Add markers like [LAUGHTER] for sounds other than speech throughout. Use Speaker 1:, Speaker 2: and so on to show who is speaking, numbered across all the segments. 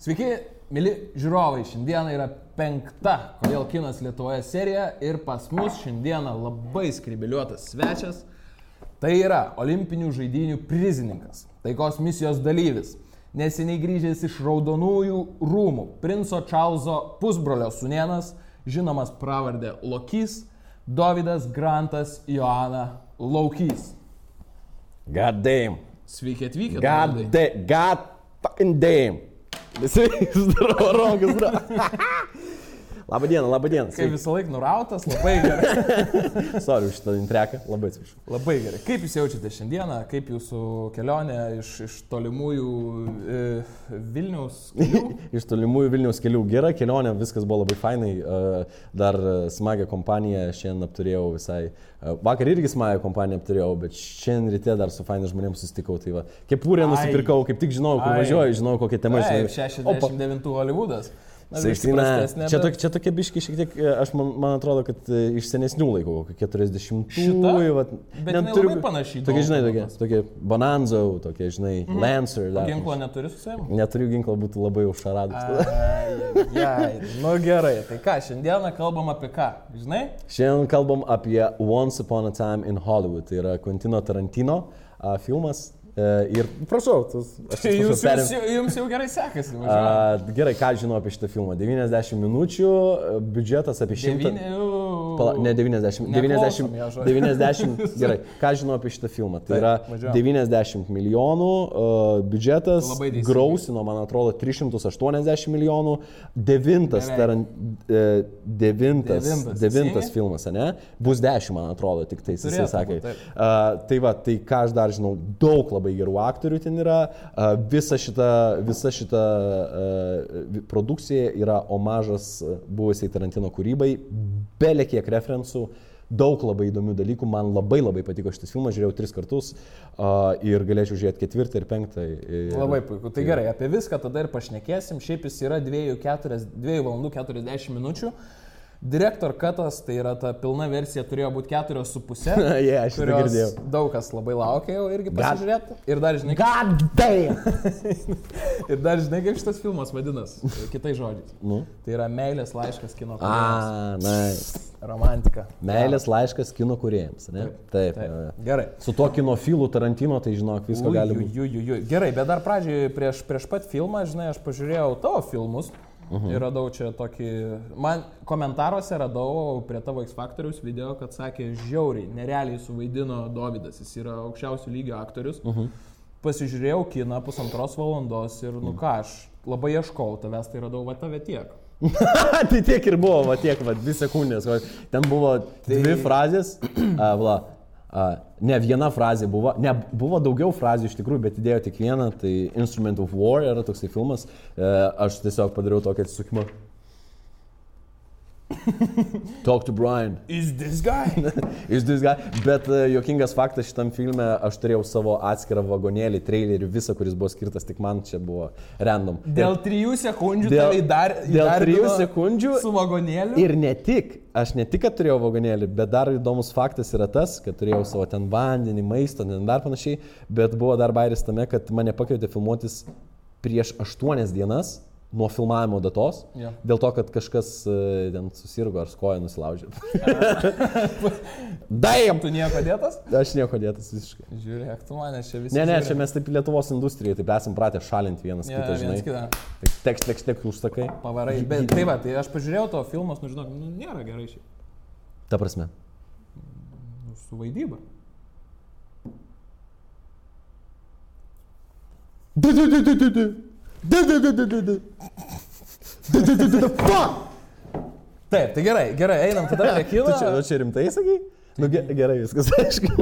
Speaker 1: Sveiki, mėly žiūrovai, šiandieną yra penkta, kodėl kinas Lietuvoje serija ir pas mus šiandieną labai skribiliuotas svečias. Tai yra Olimpinių žaidinių prizininkas, taikos misijos dalyvis, neseniai grįžęs iš Raudonųjų rūmų, princo Čarlzo pusbrolio sunienas, žinomas pravardė Lokys, Davidas Grantas Joana Laukys.
Speaker 2: Damn.
Speaker 1: Sveiki atvykę.
Speaker 2: God
Speaker 1: Dovydai.
Speaker 2: Не се Ромка, здраво. [LAUGHS] Labą dieną, labą dieną.
Speaker 1: Kaip visą laiką nurautas, labai gerai. [LAUGHS]
Speaker 2: Sorry už šitą intreką, labai atsiprašau.
Speaker 1: Labai gerai. Kaip jūs jaučiate šiandieną, kaip jūsų kelionė iš, iš tolimųjų e, Vilniaus kelių? [LAUGHS]
Speaker 2: Iš tolimųjų Vilniaus kelių gera kelionė, viskas buvo labai fainai. e, Dar smagią kompaniją šiandien apturėjau visai. e, Vakar irgi smagią kompaniją apturėjau, bet šiandien ryte dar su fainai žmonėms susitikau. Tai va, kepurę
Speaker 1: Ai.
Speaker 2: nusipirkau, kaip tik žinau, kur važiuoju, žinau kokią temą
Speaker 1: Taip,
Speaker 2: žinau. Opa.
Speaker 1: 69 Hollywoodas. Na, prastesnė,
Speaker 2: čia, tok, čia tokie biški šiek tiek, e, aš man, man atrodo, kad e, iš senesnių laikų, kokie 40-ųjų.
Speaker 1: Šita?
Speaker 2: vat,
Speaker 1: Bet jinai
Speaker 2: neturiu-
Speaker 1: labai panaši į
Speaker 2: Tokie, žinai,
Speaker 1: Dolphin
Speaker 2: tokie, tokie Bonanzo, tokie, žinai, mm -hmm. Lancer. dar
Speaker 1: Ginklo neturi su savimi?
Speaker 2: Neturiu ginklo, būtų labai užšaradus.
Speaker 1: Jai, nu gerai. Tai ką, šiandieną kalbam apie ką? Žinai?
Speaker 2: Šiandien kalbam apie Once Upon a Time in Hollywood. Tai yra Quentino Tarantino a, filmas. E, ir prašau, tu, atsiprašau, perim-
Speaker 1: jums, jau- jums jau gerai sekasi.
Speaker 2: A, gerai, ką žinau apie šitą filmą? 90 minučių, biudžetas apie 100.
Speaker 1: Devyni-
Speaker 2: Pala, ne 90, 90,
Speaker 1: Neklausom jo žodžių.
Speaker 2: 90, gerai, ką žinau apie šitą filmą? Tai yra
Speaker 1: važiuojam.
Speaker 2: 90 milijonų, uh, biudžetas grausino, man atrodo, 380 milijonų, devintas, taran, uh, devintas,
Speaker 1: Devintas,
Speaker 2: devintas filmas, ne? Bus 10, man atrodo, tik tai jisai sakė.
Speaker 1: būt.
Speaker 2: Uh, tai va, tai ką aš dar žinau, daug labai gerų aktorių ten yra, uh, visa šita, visa šita uh, produkcija yra omažas buvusiai Tarantino kūrybai, belė kiek referencų. Daug labai įdomių dalykų, man labai labai patiko šitas filmas, žiūrėjau tris kartus uh, ir galėčiau žiūrėti ketvirtą ir penktą. Ir,
Speaker 1: Labai puiku. Tai gerai, apie viską tada ir pašnekėsim. Šiaip jis yra 2, 4, 2 valandų 40 minučių. Direktor Katas, tai yra ta pilna versija, turėjo būti 4,5.
Speaker 2: Jie, aš
Speaker 1: kurios
Speaker 2: girdėjau.
Speaker 1: daug kas labai laukia jau irgi pasižiūrėti. Ir dar žinai,
Speaker 2: God damn! [LAUGHS]
Speaker 1: ir dar žinai, kaip šitas filmas vadinasi, kitais žodžiais.
Speaker 2: Nu.
Speaker 1: Tai yra meilės laiškas kino
Speaker 2: A,
Speaker 1: kūrėjams.
Speaker 2: nice.
Speaker 1: Romantika.
Speaker 2: Meilės laiškas kino kuriejams, ne? Taip.
Speaker 1: Taip.
Speaker 2: jo.
Speaker 1: Gerai.
Speaker 2: Su to kinofilu Tarantino, tai žinok, visko gali būti.
Speaker 1: Gerai, bet dar pradžioje prieš, prieš pat filmą, žinai, aš pažiūrėjau tavo filmus. -huh. Ir radau čia tokį, man komentaruose radau prie tavo X Factorius video, kad sakė, žiauriai, nerealiai suvaidino Davidas, jis yra aukščiausio lygio aktorius. -huh. Pasižiūrėjau kiną pusantros valandos ir, nu ką, aš labai ieškau tavęs, tai radau va tave tiek. [LAUGHS]
Speaker 2: tai tiek ir buvo, va tiek, va dvi sekundės. Ten buvo dvi frazės. [CLEARS THROAT] A, vla, ne viena frazė buvo, ne, buvo daugiau frazių iš tikrųjų, bet įdėjo tik vieną. Tai Instrument of War yra toksai filmas. E, aš tiesiog padariau tokį atsisukimą. Talk to Brian.
Speaker 1: Is this guy? [LAUGHS]
Speaker 2: Iš this guy. Bet uh, jokingas faktas šitam filme, aš turėjau savo atskirą vagonėlį, trailerį, visą, kuris buvo skirtas tik man, čia buvo random.
Speaker 1: Dėl trijų sekundžių
Speaker 2: Dėl-
Speaker 1: tave dar,
Speaker 2: dėl trijų sekundžių
Speaker 1: Su vagonėliu.
Speaker 2: Ir ne tik, aš ne tik, kad turėjau vagonėlį, bet dar įdomus faktas yra tas, kad turėjau savo ten vandenį, maistą, dar panašiai, bet buvo dar bairis tame, kad mane pakvietė filmuotis prieš aštuonias dienas nuo filmavimo datos,
Speaker 1: Jo.
Speaker 2: dėl to, kad kažkas e, ten susirgo ar skoja nusilaužė. [LAUGHS] Daim!
Speaker 1: Tu nieko dėtas?
Speaker 2: Aš nieko dėtas visiškai.
Speaker 1: Žiūrėk, tu mane čia visi.
Speaker 2: Ne, ne,
Speaker 1: žiūri.
Speaker 2: čia mes taip Lietuvos industrijai, taip esam pratę šalinti vienas
Speaker 1: Ja,
Speaker 2: kitą, žinai.
Speaker 1: kitą.
Speaker 2: Tai Teks, teks, teks, užsakai.
Speaker 1: Pavarai. Bet tai va, tai aš pažiūrėjau tavo filmus, nu žinok, nu, nėra gerai šiaip.
Speaker 2: Ta prasme.
Speaker 1: Nu, su vaidyba.
Speaker 2: Du, du, du, du, du, du.
Speaker 1: Taip, tai gerai, gerai, einam tada prie [LAUGHS] kino.
Speaker 2: Tu čia, nu, čia rimtai sakai? Nu, ge, gerai, viskas [LAUGHS] aišku.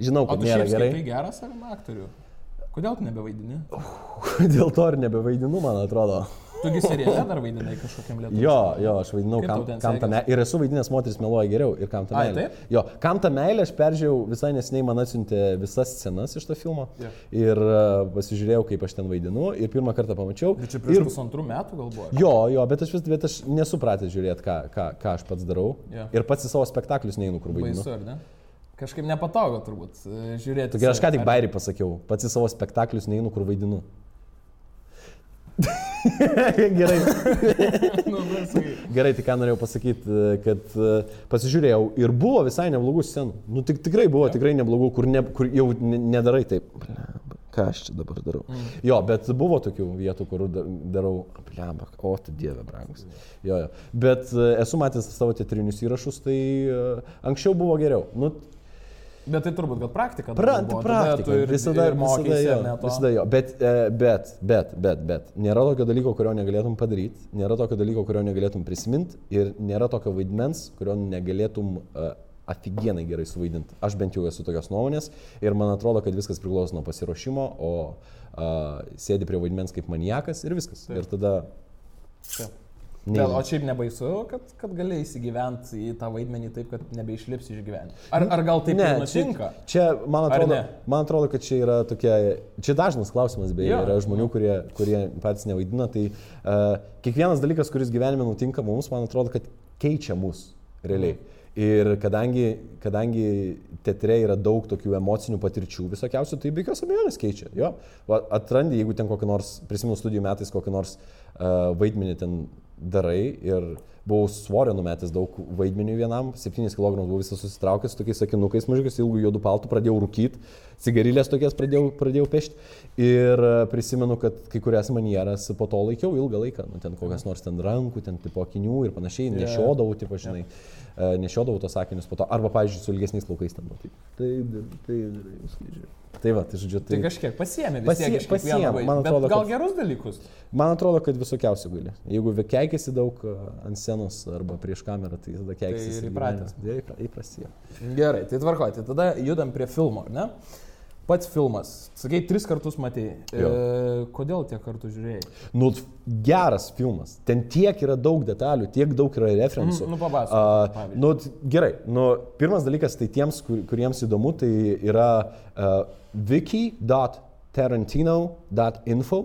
Speaker 2: Žinau, kad
Speaker 1: tu
Speaker 2: nėra gerai.
Speaker 1: skaitai geras ar aktorių? Kodėl tu nebevaidini?
Speaker 2: Dėl to ir nebevaidinu, man atrodo.
Speaker 1: Tugi seriale dar vaidinai kažkokiam lietuviui.
Speaker 2: Jo, jo, aš vaidinau,
Speaker 1: Kaip
Speaker 2: kam, kam ta meilė. Ir esu vaidinęs moteris meluoja geriau. Ir kam ta
Speaker 1: Ai,
Speaker 2: meilė.
Speaker 1: taip?
Speaker 2: Jo, kam ta meilė, aš peržiūrėjau visai nesiniai, man atsiuntė visas scenas iš to filmo.
Speaker 1: Jo.
Speaker 2: Ir uh, pasižiūrėjau, kaip aš ten vaidinu. Ir pirmą kartą pamačiau.
Speaker 1: Bet čia prieš
Speaker 2: ir,
Speaker 1: pusantrų metų gal buvo.
Speaker 2: Jo, jo, bet aš vis, bet aš nesupratęs žiūrėti, ką, ką, ką aš pats darau.
Speaker 1: Jo.
Speaker 2: Ir pats į savo spektaklius neinu, kur vaidinu.
Speaker 1: Baisu, ar ne? Kažkaip nepatogu turbūt e, žiūrėti.
Speaker 2: Taigi aš ką tik bairį pasakiau, pats į savo spektaklius neinu, kur vaidinu. [LAUGHS] Gerai.
Speaker 1: nu, nu, sakai.
Speaker 2: Gerai, tai ką norėjau pasakyti, kad e, pasižiūrėjau ir buvo visai neblogų scenų. Nu, tik, tikrai buvo, tikrai neblogų, kur, ne, kur jau ne- nedarai taip. Ką aš čia dabar darau? Mm. Jo, bet buvo tokių vietų, kur da- darau, blemba, o tu dieve, brangus. Jo, jo. Bet e, esu matęs savo teatrinius įrašus, tai e, anksčiau buvo geriau. Nu,
Speaker 1: Bet tai turbūt, kad praktika.
Speaker 2: Pra,
Speaker 1: buvo.
Speaker 2: Praktika,
Speaker 1: ir,
Speaker 2: visada,
Speaker 1: ir mokysi,
Speaker 2: visada, jo, visada jo. Bet, e, bet, bet, bet, bet, nėra tokio dalyko, kurio negalėtum padaryti, nėra tokio dalyko, kurio negalėtum prisiminti ir nėra tokio vaidmens, kurio negalėtum uh, aфиgenai gerai suvaidinti. Aš bent jau esu tokios nuomonės ir man atrodo, kad viskas priklauso nuo pasiruošimo, o uh, sėdi prie vaidmens kaip maniakas ir viskas.
Speaker 1: Taip.
Speaker 2: Ir tada...
Speaker 1: Taip. Bet, o šiaip nebaisu, kad, kad gali įsigyventi į tą vaidmenį taip, kad nebeišlipsi iš gyvenimo. Ar, ar gal taip
Speaker 2: Ne,
Speaker 1: nutinka?
Speaker 2: Čia, čia man, atrodo, man atrodo, kad čia yra tokia, čia dažnas klausimas, beje,
Speaker 1: Jo.
Speaker 2: yra žmonių, kurie, kurie patys nevaidina, tai uh, kiekvienas dalykas, kuris gyvenime nutinka mums, man atrodo, kad keičia mus realiai. Ir kadangi, kadangi teatre yra daug tokių emocinių patirčių visokiausių, tai be jokios abejonės keičia. Jo. Atrandi, jeigu ten kokį nors, prisimenu studijų metais, kokį nors uh, vaidmenį ten darai ir buvau svorio numetęs daug vaidmenių vienam, 7 kg buvau visas susitraukęs, su tokiais sakinukais mažiukais, ilgų juodų paltų, pradėjau rūkyti, cigarilės tokias pradėjau, pradėjau pešti ir e, prisimenu, kad kai kurias manieras po to laikiau ilgą laiką, nu, ten kokias nors ten rankų, ten tipo akinių ir panašiai, nešiodavau, tipo, žinai, e, nešiodavau tos sakinius po to, arba, pavyzdžiui, su ilgesniais plaukais ten buvo. Taip, taip, taip. Tai va, tai žodžiu,
Speaker 1: Tai
Speaker 2: tai...
Speaker 1: kažkiek pasiemi, vis
Speaker 2: Pasie-
Speaker 1: tiek vaidmenio.
Speaker 2: man atrodo,
Speaker 1: gal
Speaker 2: kad-
Speaker 1: gerus dalykus.
Speaker 2: Man atrodo, kad visokiausių gali. Jeigu keikiasi daug e, ant scenos arba prieš kamerą, tai tada keikiasi.
Speaker 1: ir įpratęs.
Speaker 2: Įprasė.
Speaker 1: Gerai, tai tvarkoju, tai tada judam prie filmo, ne? Pats filmas. Sakai, tris kartus matėjai. E, kodėl tiek kartų žiūrėjai?
Speaker 2: Nu, geras filmas. Ten tiek yra daug detalių, tiek daug yra referencijų.
Speaker 1: Mm, nu, papasakok, pavyzdžiui.
Speaker 2: nu, gerai, nu, pirmas dalykas, tai tiems, kur, kuriems įdomu, tai yra uh, wiki.tarantino.info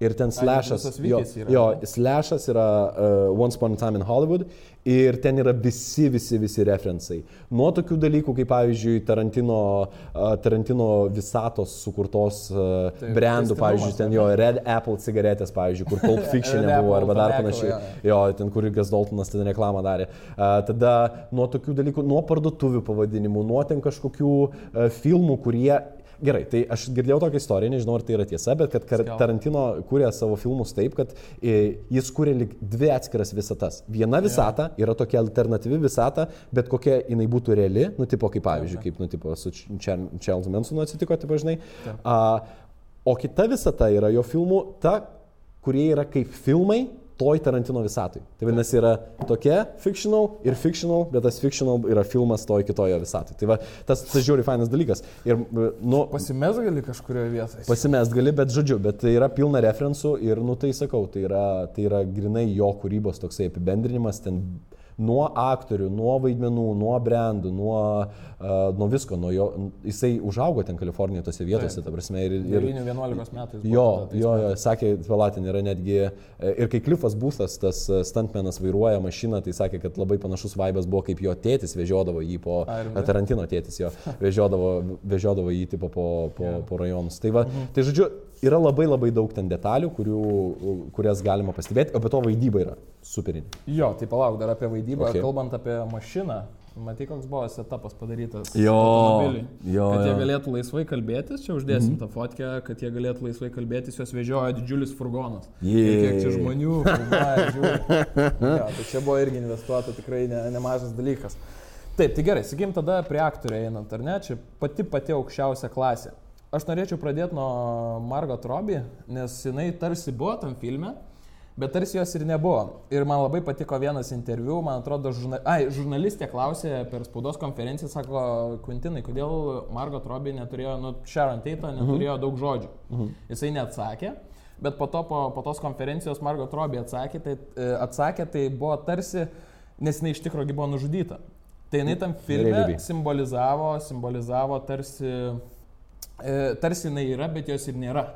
Speaker 2: ir ten slashas. Jo,
Speaker 1: yra,
Speaker 2: jo, slashas yra uh, Once Upon a Time in Hollywood ir ten yra visi, visi, visi referencai. Nuo tokių dalykų, kaip pavyzdžiui, Tarantino, uh, Tarantino visatos sukurtos uh,
Speaker 1: Taip,
Speaker 2: brandų,
Speaker 1: tęstinumas,
Speaker 2: pavyzdžiui, ten jo Red Apple cigaretės, pavyzdžiui, kur Pulp [LAUGHS] Fiction buvo arba dar panašiai.
Speaker 1: jo,
Speaker 2: ten kur Gas Daltonas ten reklamą darė. A, tada nuo tokių dalykų, nuo parduotuvių pavadinimų, nuo ten kažkokių a, filmų, kurie... Gerai, tai aš girdėjau tokią istoriją, nežinau ar tai yra tiesa, bet kad. Tarantino kūrė savo filmus taip, kad e, jis kūrė dvi atskiras visatas. Viena visata yra tokia alternatyvi visata, bet kokia jinai būtų reali, nu tipo kaip pavyzdžiui, kaip nu tipo su Charles Mansonu atsitiko, tipo žinai. A, o kita visata yra jo filmų, ta, kurie yra kaip filmai toj Tarantino visatoj. Tai vadinasi, yra tokia fictional ir fictional, bet tas fictional yra filmas toj kitoje visatoj. Tai va, tas, tas žiūri fainas dalykas. Ir, nu,
Speaker 1: Pasimes gali kažkurioje vietoje.
Speaker 2: Pasimest gali, bet žodžiu, bet tai yra pilna referencų ir, nu tai sakau, tai yra, tai yra grinai jo kūrybos toksai apibendrinimas, ten nuo aktorių, nuo vaidmenų, nuo brandų, nuo, uh, nuo visko, nuo jo, jisai užaugo ten Kalifornijoje tose vietose, ta prasme, ir, ir
Speaker 1: 9-11 metais.
Speaker 2: Jo,
Speaker 1: tada
Speaker 2: jo, jo, sakė, palatin yra netgi, e, ir kai Klifas Būstas, tas e, stuntmenas vairuoja mašiną, tai sakė, kad labai panašus vaibas buvo, kaip jo tėtis vežiodavo jį po,
Speaker 1: A, rimtai?
Speaker 2: Tarantino tėtis jo, [LAUGHS] vežiodavo, vežiodavo jį tipo po, po,
Speaker 1: Jo.
Speaker 2: po rajonus. Tai, va,
Speaker 1: Mhm.
Speaker 2: tai žodžiu, yra labai labai daug ten detalių, kurių, kurias galima pastebėti, o be to vaidyba yra superinė.
Speaker 1: Jo, tai palauk dar apie vaidybą,
Speaker 2: Okay.
Speaker 1: kalbant apie mašiną. Matai, koks buvo setapas padarytas.
Speaker 2: Jo,
Speaker 1: automobiliui.
Speaker 2: jo,
Speaker 1: Kad jie
Speaker 2: jo.
Speaker 1: galėtų laisvai kalbėtis, čia uždėsim mm -hmm. tą fotkę, kad jie galėtų laisvai kalbėtis, juos vežiojo didžiulis furgonas.
Speaker 2: Jei.
Speaker 1: Ir Kiek čia žmonių, žiūri. jo, tai čia buvo irgi investuota tikrai ne, nemažas dalykas. Taip, tai gerai, sakykim tada prie aktorių einant, ar ne, čia pati pati aukščiausia klasė. Aš norėčiau pradėti nuo Margot Robbie, nes jinai tarsi buvo tam filme, bet tarsi jos ir nebuvo. Ir man labai patiko vienas interviu, man atrodo, žurna... Ai, žurnalistė klausė per spaudos konferenciją, sako, Quintinai, kodėl Margot Robbie neturėjo, nu, Sharon Tate neturėjo daug žodžių. Jisai neatsakė. Bet po to, po, po tos konferencijos Margot Robbie atsakė, tai, e, atsakė, tai buvo tarsi, nes jinai iš tikrųjų buvo nužudyta. Tai jinai tam filme simbolizavo, simbolizavo tarsi, tarsi jinai yra, bet jos ir nėra.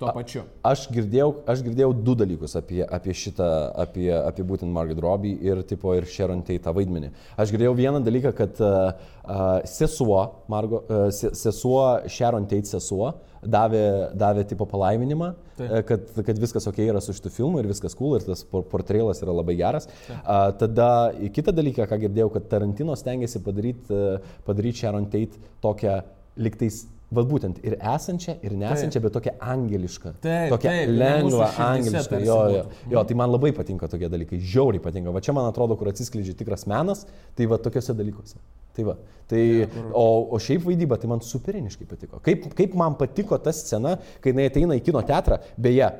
Speaker 1: tuo pačiu.
Speaker 2: Aš girdėjau, aš girdėjau du dalykus apie, apie šitą, apie, apie būtent Margaret Robbie ir, tipo, ir Sharon Tate vaidmenį. Aš girdėjau vieną dalyką, kad uh, uh, sesuo, Margo, uh, sesuo, Sharon Tate sesuo, davė, davė tipo palaiminimą, Taip. kad, kad viskas ok yra su šitu filmu ir viskas cool ir tas portrelas yra labai geras. Uh, tada kitą dalyką, ką girdėjau, kad Tarantino stengiasi padaryti uh, padaryt Sharon Tate tokią liktais Vat būtent ir esančią, ir nesančią, taip. bet tokia angeliška.
Speaker 1: Taip,
Speaker 2: tokia
Speaker 1: taip,
Speaker 2: lengva, angeliška. Jo, jo, jo, tai man labai patinka tokie dalykai, žiauriai patinka. Va čia man atrodo, kur atsiskleidžia tikras menas, tai va tokiuose dalykuose. Tai va. Tai, ja, kur... o, o šiaip vaidyba, tai man superiniškai patiko. Kaip, kaip man patiko ta scena, kai jinai ateina į kino teatrą, beje,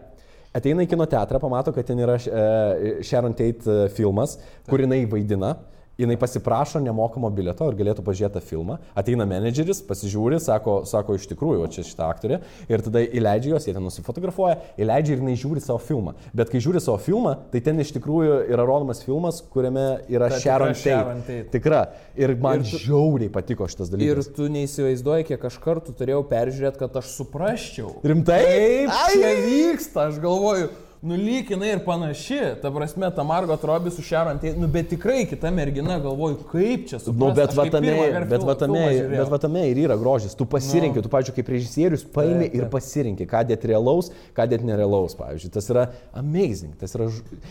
Speaker 2: ateina į kino teatrą, pamato, kad ten yra uh, Sharon Tate uh, filmas, kur jinai vaidina jinai pasiprašo nemokamo bilieto ir galėtų pažiūrėti tą filmą. Ateina menedžeris, pasižiūri, sako, sako iš tikrųjų, o čia šitą aktorė, ir tada įleidžia jos, jie ten nusifotografuoja, įleidžia ir jinai žiūri savo filmą. Bet kai žiūri savo filmą, tai ten iš tikrųjų yra rodomas filmas, kuriame yra Ta Sharon Tate. Tikra. Ir man ir tu, žiauriai patiko šitas dalykas.
Speaker 1: Ir tu neįsivaizduoji, kiek aš kartų turėjau peržiūrėti, kad aš suprasčiau.
Speaker 2: Rimtai?
Speaker 1: Kaip čia vyksta, aš galvoju nu lyg jinai ir panaši, ta prasme, ta Margot Robbie su Sharon Tate, nu bet tikrai kita mergina, galvoju, kaip čia su
Speaker 2: Nu, bet vatame, bet vatame, bet vatame ir yra grožis, tu pasirinkti, nu. tu, pavyzdžiui, kaip režisierius paimi ir pasirinkti, ką dėt realaus, ką dėt nerealaus, pavyzdžiui, tas yra amazing, tas yra,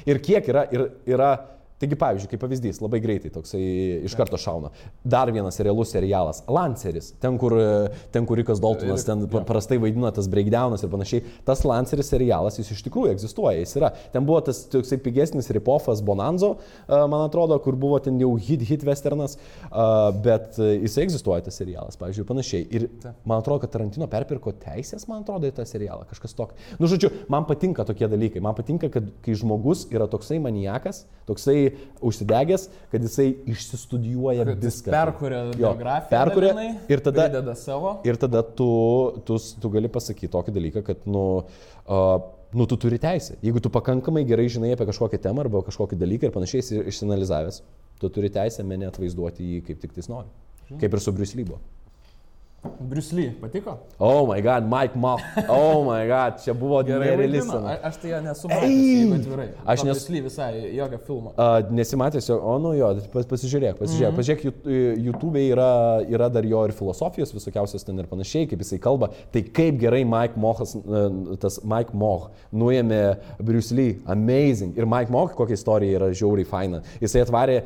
Speaker 2: ir kiek yra, ir, yra Taigi, pavyzdžiui, kaip pavyzdys, labai greitai toksai iš karto šauna. Dar vienas realus serialas - Lanceris, ten kur, ten kur Rikas Daltonas, ten ja. prastai vaidina tas breakdownas ir panašiai. Tas Lanceris serialas, jis iš tikrųjų egzistuoja, jis yra. Ten buvo tas toksai pigesnis ripofas Bonanzo, man atrodo, kur buvo ten jau hit, hit westernas, bet jisai egzistuoja tas serialas, pavyzdžiui, panašiai. Ir man atrodo, kad Tarantino perpirko teisės, man atrodo, į tą serialą, kažkas tokio. Nu, žodžiu, man patinka tokie dalykai. Man patinka, kad kai žmogus yra toksai maniakas, toksai užsidegęs, kad jisai išsistudijuoja kad viską.
Speaker 1: Perkuria biografiją.
Speaker 2: Perkuria ir tada,
Speaker 1: savo.
Speaker 2: ir tada tu, tu, tu gali pasakyti tokį dalyką, kad, nu, uh, nu, tu turi teisę. Jeigu tu pakankamai gerai žinai apie kažkokią temą arba kažkokį dalyką ir panašiai išsianalizavęs, tu turi teisę mane atvaizduoti jį kaip tik tais nori. Kaip ir su Briuslybo.
Speaker 1: Lee, patiko?
Speaker 2: Oh my god, Mike Mock. Oh my god, čia buvo nereali
Speaker 1: scena. Aš tai jo nesu matęs, atvirai. Aš nesu. Lee visai, jokio filmo.
Speaker 2: Uh, nesimatęs jo, o nu jo, pas, pasižiūrėk, pasižiūrėk. Mm -hmm. Pažiūrėk, YouTube yra, yra dar jo ir filosofijos visokiausios ten ir panašiai, kaip jisai kalba. Tai kaip gerai Mike Mochas, tas Mike Moch nuėmė Lee. Amazing. Ir Mike Moch, kokia istorija yra žiauriai faina. Jisai atvarė,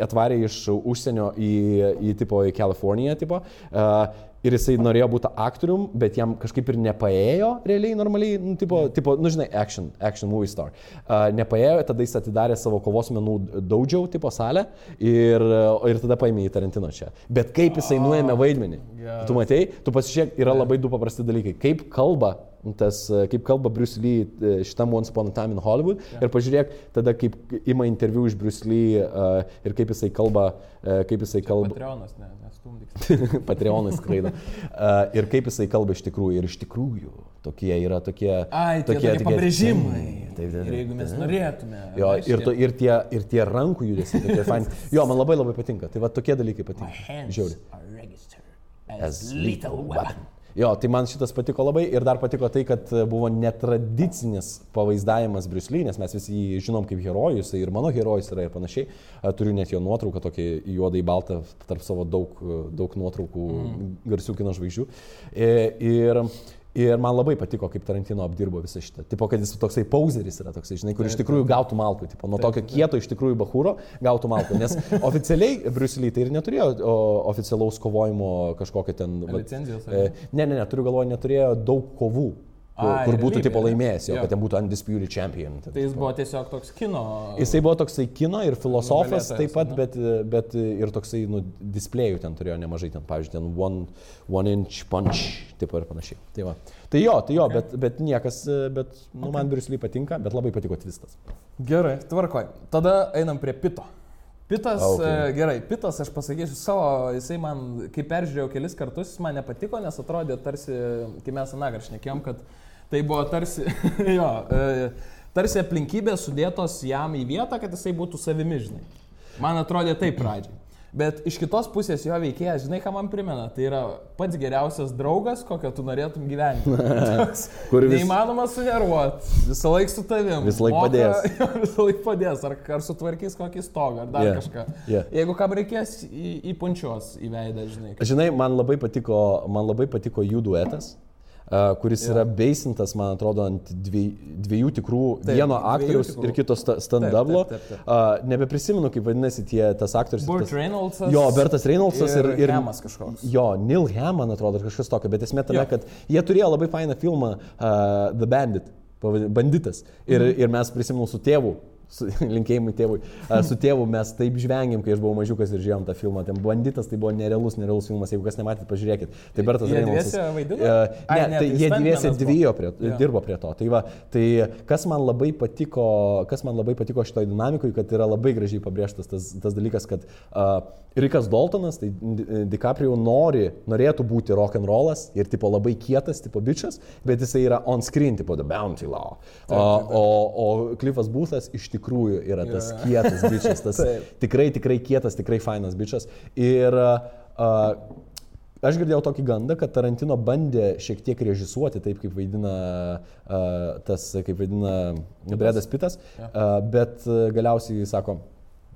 Speaker 2: atvarė iš užsienio į, į, tipo, į Kaliforniją, tipo. Uh, ir jisai norėjo būti aktorium, bet jam kažkaip ir nepaėjo realiai normaliai, nu, tipo, tipo, nu žinai, action, action movie star. Uh, nepaėjo, tada jis atidarė savo kovos menų daudžiau tipo salę ir, ir tada paėmė į Tarantino čia. Bet kaip jisai nuėmė vaidmenį? Yes. Tu matei, tu pasižiūrėk, yra labai du paprasti dalykai. Kaip kalba tas, kaip kalba Bruce Lee e, šitam Once Upon a Time in Hollywood yeah. ir pažiūrėk tada, kaip ima interviu iš Bruce Lee uh, ir kaip jisai kalba, uh, kaip jisai Čia kalba.
Speaker 1: Patreonas, ne,
Speaker 2: nestumdyk. [LAUGHS] Patreonas skraido. Uh, ir kaip jisai kalba iš tikrųjų. Ir iš tikrųjų tokie yra tokie...
Speaker 1: Ai, tokie, tokie, tokie pabrėžimai. Taip, taip, taip. Ir jeigu mes norėtume.
Speaker 2: Jo, ir, to, ir, tie, ir tie rankų judesiai. Jo, man labai labai patinka. Tai va tokie dalykai patinka. Žiauri. As lethal weapon. Jo, tai man šitas patiko labai ir dar patiko tai, kad buvo netradicinis pavaizdavimas Briusly, nes mes visi jį žinom kaip herojus ir mano herojus yra ir panašiai. Turiu net jo nuotrauką, tokį juodai baltą, tarp savo daug, daug nuotraukų mm. garsių kino žvaigždžių. E, ir, ir Ir man labai patiko, kaip Tarantino apdirbo visą šitą. Tipo, kad jis toksai pauzeris yra toksai, žinai, kur iš tikrųjų gautų malkų. Tipo, nuo tokio kieto iš tikrųjų bahūro gautų malkų. Nes [LAUGHS] oficialiai Briuselį tai ir neturėjo oficialaus kovojimo kažkokio ten...
Speaker 1: Licenzijos. E,
Speaker 2: ne, ne, ne, turiu galvoje, neturėjo daug kovų kur, Ai, kur būtų tipo laimėjęs, jo, jo. kad ten būtų Undisputed Champion.
Speaker 1: Ten, tai jis buvo tiesiog toks kino.
Speaker 2: Jisai buvo toksai kino ir filosofas taip pat, bet, bet ir toksai, nu, displejų ten turėjo nemažai, ten, pavyzdžiui, ten One, one Inch Punch, taip ir panašiai. Tai, va. tai jo, tai jo, okay. bet, bet niekas, bet, nu, okay. man Briusly patinka, bet labai patiko tvistas.
Speaker 1: Gerai, tvarkoj. Tada einam prie pito. Pitas, okay. gerai, Pitas, aš pasakysiu savo, jisai man, kai peržiūrėjau kelis kartus, jis man nepatiko, nes atrodė tarsi, kai mes anagaršnekėjom, kad Tai buvo tarsi, [LAUGHS] jo, e, tarsi aplinkybės sudėtos jam į vietą, kad jisai būtų savimi, žinai. Man atrodė taip pradžiai. Bet iš kitos pusės jo veikėjas, žinai, ką man primena, tai yra pats geriausias draugas, kokio tu norėtum gyventi. [LAUGHS] Toks
Speaker 2: Kur vis-
Speaker 1: Neįmanoma sunervuoti, visą laiką su tavim.
Speaker 2: Visą laik
Speaker 1: Moka-
Speaker 2: padės. [LAUGHS]
Speaker 1: Jo, visą laiką padės, ar, ar sutvarkys kokį stogą, ar dar
Speaker 2: Yeah,
Speaker 1: kažką.
Speaker 2: yeah.
Speaker 1: Jeigu kam reikės į, į punčios į veidą, žinai.
Speaker 2: Žinai, man labai patiko, man labai patiko jų duetas. Kuris
Speaker 1: Jo.
Speaker 2: yra beisintas, man atrodo, ant dvi, dviejų tikrų,
Speaker 1: Taip,
Speaker 2: vieno
Speaker 1: dviejų
Speaker 2: aktoriaus ir kito sta- stand-uplo.
Speaker 1: Taip, taip, taip, taip.
Speaker 2: Uh, nebeprisimenu, kaip vadinasi tie, tas aktorius. tas-
Speaker 1: Reynoldsas.
Speaker 2: Jo, Bertas Reynoldsas ir, ir
Speaker 1: Hamas kažkoks.
Speaker 2: Jo, Neil Ham, man atrodo, kažkas tokio, bet esmė tame,
Speaker 1: Jo.
Speaker 2: kad jie turėjo labai fainą filmą uh, The Bandit, banditas. Ir,
Speaker 1: Mhm.
Speaker 2: mm. ir mes prisimenu su tėvu. Su, [LAUGHS] linkėjimai tėvui. Su tėvu mes taip žvengėm, kai aš buvau mažiukas ir žiūrėjom tą filmą. Ten banditas tai buvo nerealus, nerealus filmas. Jeigu kas nematėt, pažiūrėkit. Tai Bertas
Speaker 1: Jie
Speaker 2: Reynoldsas.
Speaker 1: dviese vaidino?
Speaker 2: E,
Speaker 1: Ai,
Speaker 2: Ne,
Speaker 1: ne,
Speaker 2: tai
Speaker 1: tai
Speaker 2: jie dviese dvijo prie,
Speaker 1: Jo.
Speaker 2: dirbo prie to. Tai, va, tai kas man labai patiko, kas man labai patiko šitoj dinamikoje, kad yra labai gražiai pabrėžtas tas, tas dalykas, kad uh, Rikas Daltonas, tai Di- DiCaprio nori, norėtų būti rock'n'rollas ir tipo labai kietas, tipo bičias, bet jisai yra on screen, tipo The Bounty Law. O, o, o Cliffas Boothas iš tikrųjų yra tas
Speaker 1: Jo.
Speaker 2: kietas bičias, tas [LAUGHS] tikrai, tikrai kietas, tikrai fainas bičias. Ir uh, Aš girdėjau tokį gandą, kad Tarantino bandė šiek tiek režisuoti taip, kaip vaidina uh, tas, kaip vaidina Bredas Pitas, uh, bet galiausiai sako,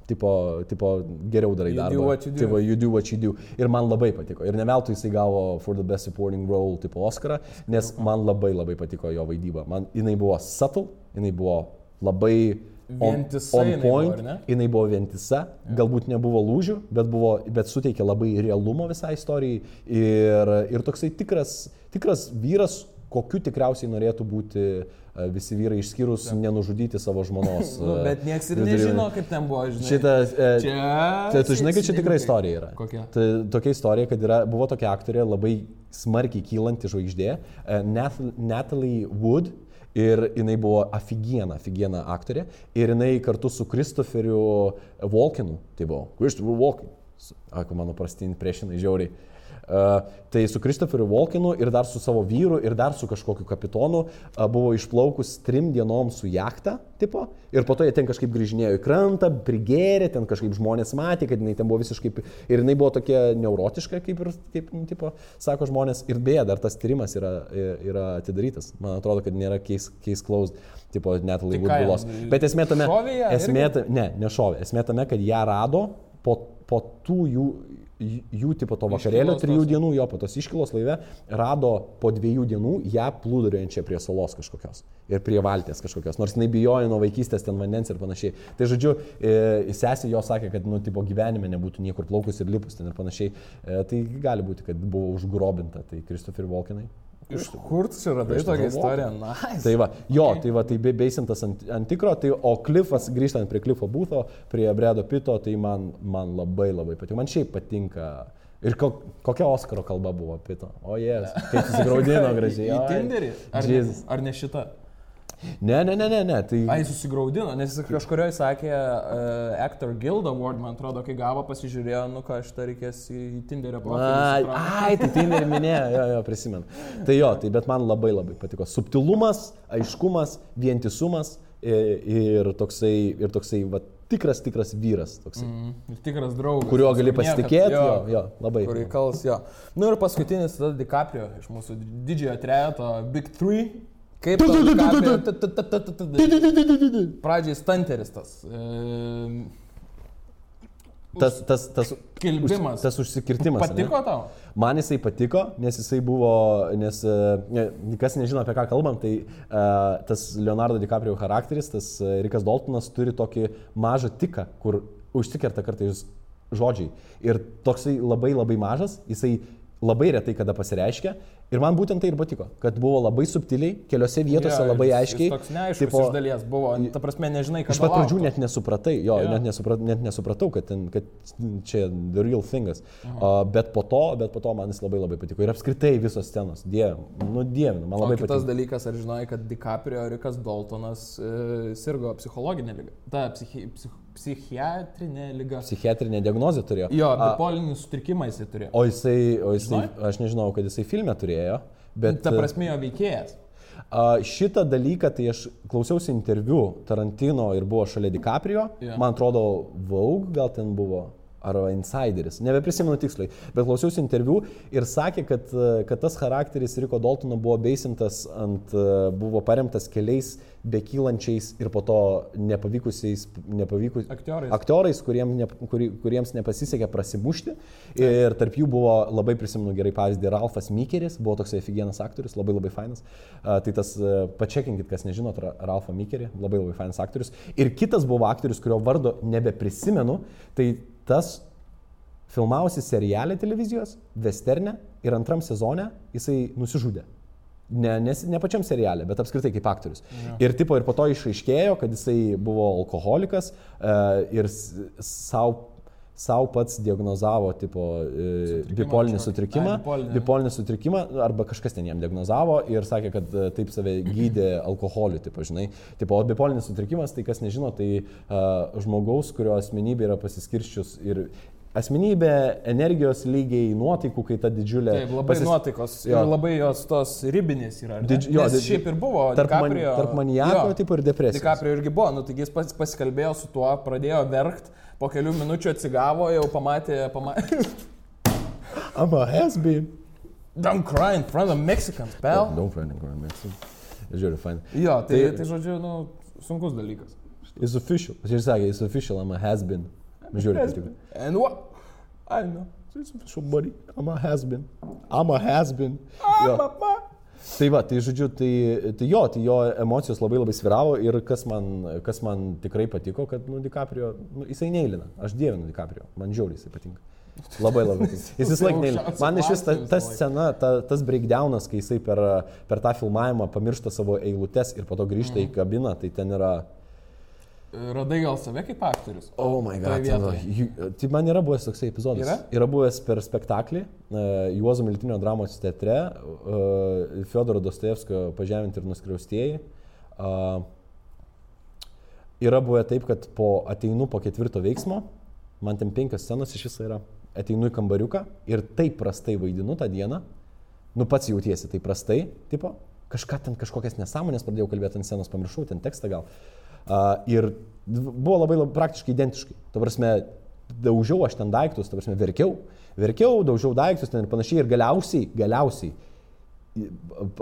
Speaker 2: tipo, tipo geriau darai
Speaker 1: You do
Speaker 2: darbą.
Speaker 1: what you do.
Speaker 2: Tipo, you do what you do. Ir man labai patiko. Ir ne veltui jisai gavo For the Best Supporting Role tipo Oscarą, nes man labai labai patiko jo vaidyba. Man jinai buvo subtle, jinai buvo labai on,
Speaker 1: Vientisa
Speaker 2: on
Speaker 1: jinai buvo,
Speaker 2: point,
Speaker 1: ar ne?
Speaker 2: jinai buvo vientisa, galbūt nebuvo lūžių, bet, buvo, bet suteikė labai realumo visai istorijai ir, ir toksai tikras, tikras vyras, kokiu tikriausiai norėtų būti e, visi vyrai išskyrus nenužudyti savo žmonos. [LAUGHS]
Speaker 1: Nu,
Speaker 2: e,
Speaker 1: bet niekas ir
Speaker 2: vidury-
Speaker 1: nežino, kaip ten buvo, žinai.
Speaker 2: Šitą, e,
Speaker 1: Čia.
Speaker 2: Tai tu žinai, kad čia tikra istorija yra.
Speaker 1: Kokia?
Speaker 2: Tai tokia istorija, kad yra, buvo tokia aktorė labai smarkiai kylanti žvaigždė, e, Natalie Wood. Ir jinai buvo aфиgiena, aфиgiena aktorė. Ir jinai kartu su Kristoferiu Walkinu, tai buvo Christopher Walken. Ako mano prastin priešinai žiauriai. Uh, tai su Kristoferiu Walkinu ir dar su savo vyru ir dar su kažkokiu kapitonu uh, buvo išplaukus trim dienom su jachta, tipo, ir po to jie ten kažkaip grįžinėjo į krantą, prigėrė, ten kažkaip žmonės matė, kad jinai ten buvo visiškai, ir jinai buvo tokia neurotiška, kaip ir, kaip, nu, tipo, sako žmonės, ir beje, dar tas tyrimas yra, yra atidarytas, man atrodo, kad nėra case, case closed, tipo, net laivų bylos. Bet esmė tame,
Speaker 1: šovė
Speaker 2: esmė,
Speaker 1: irgi?
Speaker 2: ne, nešovė, esmė tame, kad ją rado po, po tų jų, jų tipo to vakarėlio,
Speaker 1: Iškylos
Speaker 2: trijų
Speaker 1: tos.
Speaker 2: dienų, jo, po tos iškilos laive, rado po dviejų dienų ją plūduriuojančią prie salos kažkokios ir prie valties kažkokios, nors jinai bijojo nuo vaikystės ten vandens ir panašiai. Tai žodžiu, e, sesė jo sakė, kad, nu, tipo gyvenime nebūtų niekur plaukus ir lipus ten ir panašiai. E, tai gali būti, kad buvo užgrobinta, tai Kristofer Volkinai.
Speaker 1: Iš kur tu čia radai tokią istoriją?
Speaker 2: Walken.
Speaker 1: Nice.
Speaker 2: Tai va, jo, okay. tai va, tai be- beisintas ant, ant tikro, tai, o Cliffas, grįžtant prie Cliffo Būtho, prie Bredo Pito, tai man, man labai labai patiko. Man šiaip patinka. Ir ko, kokia Oskaro kalba buvo Pito? O jės, kaip susigaudino [LAUGHS] gražiai.
Speaker 1: Į Tinderį? Ar, ne, ar ne šita?
Speaker 2: Ne, ne, ne, ne, ne. Tai...
Speaker 1: Ai, susigaudino, nes jis kažkurioje sakė uh, Actor Guild Award, man atrodo, kai gavo, pasižiūrėjo, nu ką aš tą reikės į Tinderio profilį.
Speaker 2: Ai, tai Tinderį [LAUGHS] minėjo, jo, jo, prisimenu. Tai jo, tai bet man labai labai patiko. Subtilumas, aiškumas, vientisumas i- ir toksai, ir toksai, va, tikras, tikras vyras. Toksai.
Speaker 1: Mm, ir tikras draugas.
Speaker 2: Kuriuo gali pasitikėti, jo, jo, labai.
Speaker 1: Kur įkals, jo. Nu ir paskutinis tada DiCaprio iš mūsų didžiojo trejato Big Three. Kaip Pradžiai Stanteris tas. ehm,
Speaker 2: Tas, tas, tas,
Speaker 1: Kilbimas.
Speaker 2: tas užsikirtimas.
Speaker 1: Patiko tau?
Speaker 2: Man jisai patiko, nes jisai buvo, nes, e, ne, kas nežino apie ką kalbam, tai uh, tas Leonardo DiCaprio charakteris, tas Rikas Daltonas turi tokį mažą tiką, kur užsikerta kartais žodžiai. Ir toksai labai labai mažas, jisai labai retai kada pasireiškia. Ir man būtent tai ir patiko, kad buvo labai subtiliai, keliose vietose
Speaker 1: Jo,
Speaker 2: labai
Speaker 1: jis-
Speaker 2: aiškiai.
Speaker 1: Jis toks neaiškus tipo, iš dalies buvo. Ta prasme, nežinai, ką
Speaker 2: Iš pat pradžių net nesupratai, jo,
Speaker 1: Jo.
Speaker 2: net, nesuprat, net nesupratau, kad, ten, kad čia the real thingas. Uh, bet, po to, bet po to man jis labai labai patiko. Ir apskritai visos scenos, dieve, nu dieve, man
Speaker 1: O
Speaker 2: labai
Speaker 1: kitas
Speaker 2: patiko.
Speaker 1: dalykas, ar žinai, kad DiCaprio Rikas Daltonas e, sirgo psichologinė lyga. Ta psichi, psich, psichiatrinė lyga.
Speaker 2: Psichiatrinė diagnozė turėjo.
Speaker 1: Jo, bipolinį sutrikimą jisai turėjo.
Speaker 2: o jisai, o jisai
Speaker 1: Žinai?
Speaker 2: aš nežinau, kad jisai filme turėjo, bet...
Speaker 1: Ta prasme, jo veikėjas.
Speaker 2: A, šitą dalyką, tai aš klausiausi interviu Tarantino ir buvo šalia DiCaprio,
Speaker 1: Jo.
Speaker 2: man atrodo, Vogue gal ten buvo. Arba insideris, nebeprisimenu tiksliai, bet klausiausi interviu ir sakė, kad, kad tas charakteris Riko Daltono buvo beisintas ant, buvo paremtas keliais bekylančiais ir po to nepavykusiais, nepavykus,
Speaker 1: Aktorais.
Speaker 2: aktorais kuriem ne, kuri, kuriems nepasisekė prasimušti. Ir tarp jų buvo labai prisimenu gerai pavyzdį Ralfas Mikeris, buvo toksai figienas aktorius, labai labai fainas. Uh, tai tas, pačekinkit, kas nežinot, Ra- Ralfą Mikerį, labai labai fainas aktorius. Ir kitas buvo aktorius, kurio vardo nebeprisimenu, tai tas filmavosi serialė televizijos, Westerne ir antram sezone jisai nusižudė. Ne, nes, ne pačiam serialė, bet apskritai kaip aktorius. Ja. Ir, tipo, ir po to išaiškėjo, kad jisai buvo alkoholikas uh, ir savo sau pats diagnozavo tipo, e, bipolinį
Speaker 1: kažkokį.
Speaker 2: sutrikimą,
Speaker 1: Ai, bipolinį.
Speaker 2: bipolinį sutrikimą, arba kažkas ten jam diagnozavo ir sakė, kad e, taip save gydė alkoholiu, tipo, žinai. Tipo, o bipolinis sutrikimas, tai kas nežino, tai uh, žmogaus, kurio asmenybė yra pasiskirščius ir asmenybė, energijos lygiai, nuotaikų, kai ta didžiulė...
Speaker 1: Taip, labai
Speaker 2: pasis-
Speaker 1: nuotaikos
Speaker 2: Jo.
Speaker 1: ir labai jos tos ribinės yra.
Speaker 2: Didž- jo, didž-
Speaker 1: šiaip ir buvo.
Speaker 2: tarp man-
Speaker 1: DiCaprio-
Speaker 2: tarp maniako
Speaker 1: jo,
Speaker 2: tipo ir depresijos.
Speaker 1: DiCaprio irgi buvo, nu taigi jis pats pasikalbėjo su tuo, pradėjo verkt, po kelių minučių atsigavo, jau pamatė, pamatė. [LAUGHS]
Speaker 2: I'm a has-been.
Speaker 1: Don't cry in front of Mexicans, pal.
Speaker 2: Daug friendly, kur mėgstu. Žiūriu, fine.
Speaker 1: Jo, tai,
Speaker 2: Tai-
Speaker 1: tai žodžiu, nu, sunkus dalykas.
Speaker 2: It's official. Ir sakė, it's official, I'm a has-been. Žiūriu, patiko.
Speaker 1: And what? I know.
Speaker 2: Buddy. I'm a has-been. I'm a has-been. Jo.
Speaker 1: Mama.
Speaker 2: Tai va, tai žodžiu, tai, tai jo, tai jo emocijos labai labai sviravo ir kas man, kas man tikrai patiko, kad, nu, DiCaprio, nu, jisai neįlina. Aš dievinu DiCaprio, man žiauriai jisai patinka. Labai labai. Jis vis laik neįlina.
Speaker 1: Aukščiausią
Speaker 2: Man iš vis ta, ta scena, ta, tas breakdownas, kai jisai per, per tą filmavimą pamiršta savo eilutes ir po to grįžta
Speaker 1: Mhm.
Speaker 2: į kabiną, tai ten yra...
Speaker 1: Radai gal save kaip aktorius?
Speaker 2: Oh my god. ten, ju- Tai man yra buvęs toksai epizodas.
Speaker 1: Yra?
Speaker 2: Yra buvęs per spektaklį uh, Juozo Miltinio dramos teatre uh, Fiodoro Dostojevskio pažeminti ir nuskriaustieji. Uh, yra buvę taip, kad po ateinu po ketvirto veiksmo, man ten penkios scenos iš viso yra, ateinu į kambariuką ir taip prastai vaidinu tą dieną, nu pats jautiesi taip prastai, tipo, kažką ten kažkokias nesąmonės pradėjau kalbėti ant scenos, pamiršau ten tekstą gal. Uh, ir buvo labai, labai praktiškai identiškai. Ta prasme, daužiau aš ten daiktus, ta prasme, verkiau, verkiau, daužiau daiktus ten ir panašiai. Ir galiausiai, galiausiai,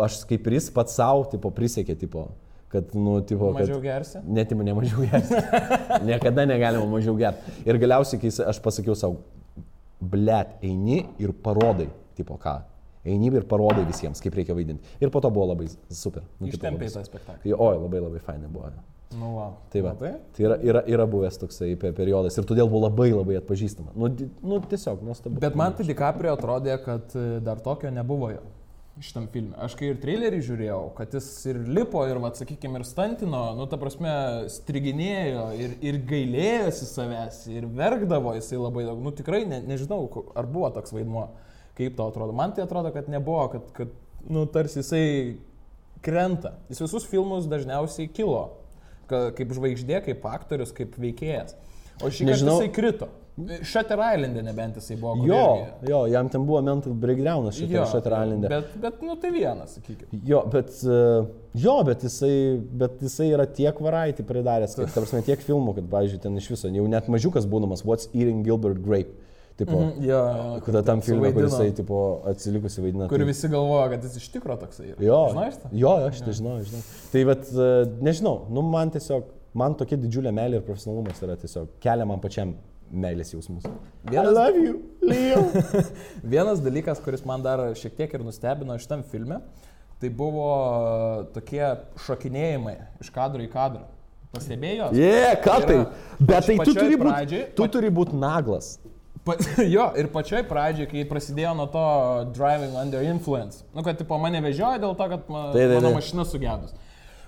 Speaker 2: aš kaip ir jis pats savo, tipo, prisiekė, tipo, kad, nu, tipo, kad...
Speaker 1: Mažiau gersi?
Speaker 2: Netimų nemažiau gerti. [LAUGHS] Niekada negalima mažiau gerti. Ir galiausiai, kai aš pasakiau savo, blėt, eini ir parodai, tipo ką. Eini ir parodai visiems, kaip reikia vaidinti. Ir po to buvo labai super. Nu,
Speaker 1: Ištempė
Speaker 2: labai
Speaker 1: tą spektaklį.
Speaker 2: Oi, labai labai fainai buvo.
Speaker 1: Nu, wow.
Speaker 2: Tai va.
Speaker 1: Matai?
Speaker 2: Tai yra, yra, yra buvęs toksai pe- periodas ir todėl buvo labai labai atpažįstama. Nu, di- nu tiesiog nuostabu.
Speaker 1: Bet man tai DiCaprio atrodė, kad e, dar tokio nebuvo jo šitam filmui. Aš kai ir trailerį žiūrėjau, kad jis ir lipo, ir, va, sakykime, ir stantino, nu, ta prasme, striginėjo, ir, ir gailėjosi savęs, ir verkdavo jisai labai daug. Nu, tikrai ne, nežinau, ar buvo toks vaidmuo, kaip tau atrodo. Man tai atrodo, kad nebuvo, kad, kad nu, tarsi jisai krenta. Jis visus filmus dažniausiai kilo. Ka- Kaip žvaigždė, kaip aktorius, kaip veikėjas. O šį kartą jisai krito. Shutter Island'e nebent jisai buvo.
Speaker 2: Jo,
Speaker 1: irgi-
Speaker 2: jo, jam ten buvo mental breakdownas šitą Shutter Island'e.
Speaker 1: Bet, bet, nu tai vienas, sakykime.
Speaker 2: Jo, bet, e, jo, bet jisai, bet jisai yra tiek variety pridaręs, kad, ta prasme, tiek filmų, kad, pavyzdžiui, ten iš viso, jau net mažiukas būdamas, What's Eating Gilbert Grape. Tipo, mm -hmm.
Speaker 1: Jo,
Speaker 2: Kada tam filmui, kur jisai, tipo, atsilikusi vaidina.
Speaker 1: Kur
Speaker 2: tai-
Speaker 1: visi galvoja, kad jis iš tikro toksai yra.
Speaker 2: Jo,
Speaker 1: Žinai
Speaker 2: jo, aš tai žinau, žinau. Tai bet, e, nežinau, nu man tiesiog, man tokia didžiulė meilė ir profesionalumas yra tiesiog, kelia man pačiam meilės jausmus.
Speaker 1: Vienas-
Speaker 2: I love you, Leo. [LAUGHS]
Speaker 1: Vienas dalykas, kuris man dar šiek tiek ir nustebino šitam filme, tai buvo tokie šokinėjimai iš kadro į kadrą. Pastebėjai?
Speaker 2: Jie, ką tai? Bet tai tu turi būti naglas.
Speaker 1: Pa, [LAUGHS] jo, ir pačioj pradžioj, kai prasidėjo nuo to driving under influence, nu, kad tipo, mane vežioja dėl to, kad ma,
Speaker 2: Tai, tai,
Speaker 1: mano
Speaker 2: tai.
Speaker 1: mašina sugedus.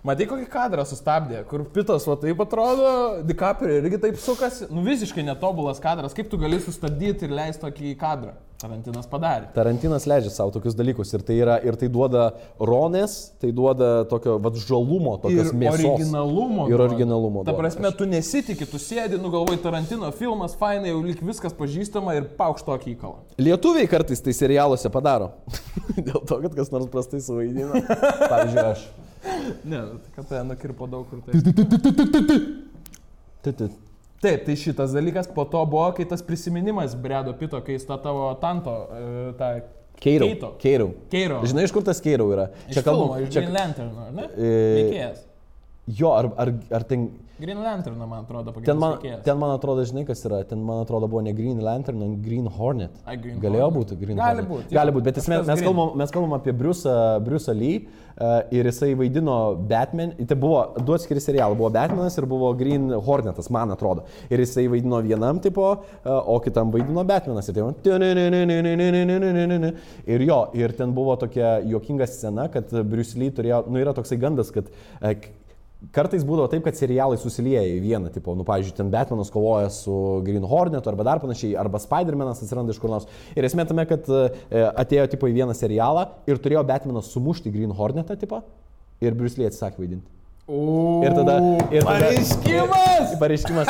Speaker 1: Matai, kokį kadrą sustabdė, kur pitas, va taip atrodo, DiCaprio irgi taip sukasi, nu visiškai netobulas kadras, kaip tu gali sustabdyti ir leisti tokį kadrą. Tarantinas padarė.
Speaker 2: Tarantinas leidžia savo tokius dalykus ir tai, yra, ir tai duoda ronės, tai duoda tokio vad žalumo, tokios
Speaker 1: Ir
Speaker 2: mėsos.
Speaker 1: originalumo.
Speaker 2: Ir
Speaker 1: duoda.
Speaker 2: originalumo.
Speaker 1: Ta
Speaker 2: duoda.
Speaker 1: prasme,
Speaker 2: Aš-
Speaker 1: tu nesitikė, tu sėdi, nu galvoj Tarantino filmas, fainai, jau lik viskas pažįstama ir paukš tokį įkalą.
Speaker 2: Lietuviai kartais tai serialuose padaro. [LAUGHS] Dėl to, kad kas nors prastai suvaidina. Pavyzdžiui, aš.
Speaker 1: Ne, kad tai nukirpo daug kur tai. Taip, tai šitas dalykas po to buvo, kai tas prisiminimas Bredo Pito, kai jis tą tavo tanto, e, tą
Speaker 2: Keirau. Keirau.
Speaker 1: Keiro.
Speaker 2: Žinai, iš kur tas Keirau yra?
Speaker 1: Čia kalbama, iš Green Lantern, ar ne?
Speaker 2: E,
Speaker 1: Veikėjas.
Speaker 2: Jo, ar, ar, ar ten...
Speaker 1: Green Lantern, man atrodo,
Speaker 2: Ten
Speaker 1: pagrindinis
Speaker 2: man,
Speaker 1: veikėjas.
Speaker 2: ten man atrodo, žinai, kas yra. Ten man atrodo buvo ne Green Lantern, o Green Hornet.
Speaker 1: Ai, Green
Speaker 2: Galėjo
Speaker 1: Hornet.
Speaker 2: būti Green
Speaker 1: Gali
Speaker 2: Hornet.
Speaker 1: būt, jo.
Speaker 2: Gali būti, bet
Speaker 1: Kažkas
Speaker 2: mes,
Speaker 1: green.
Speaker 2: kalbam, mes kalbam apie Bruce'ą Bruce Lee uh, ir jisai vaidino Batman. Tai buvo du atskiri serialai. Buvo Batmanas ir buvo Green Hornetas, man atrodo. Ir jisai vaidino vienam tipo, uh, o kitam vaidino Batmanas. Ir, tai, ir jo, ir ten buvo tokia juokinga scena, kad Bruce Lee turėjo, nu yra toksai gandas, kad uh, Kartais būdavo taip, kad serialai susilieja į vieną, tipo, nu, pavyzdžiui, ten Batmanas kovoja su Green Hornetu arba dar panašiai, arba Spider-Manas atsiranda iš kur nors. Ir esmė tame, kad e, atėjo, tipo, į vieną serialą ir turėjo Batmanas sumušti Green Hornetą, tipo, ir Bruce Lee atsisakė vaidinti. Ir tada... Ir tada
Speaker 1: Pareiškimas! [LAUGHS]
Speaker 2: Pareiškimas.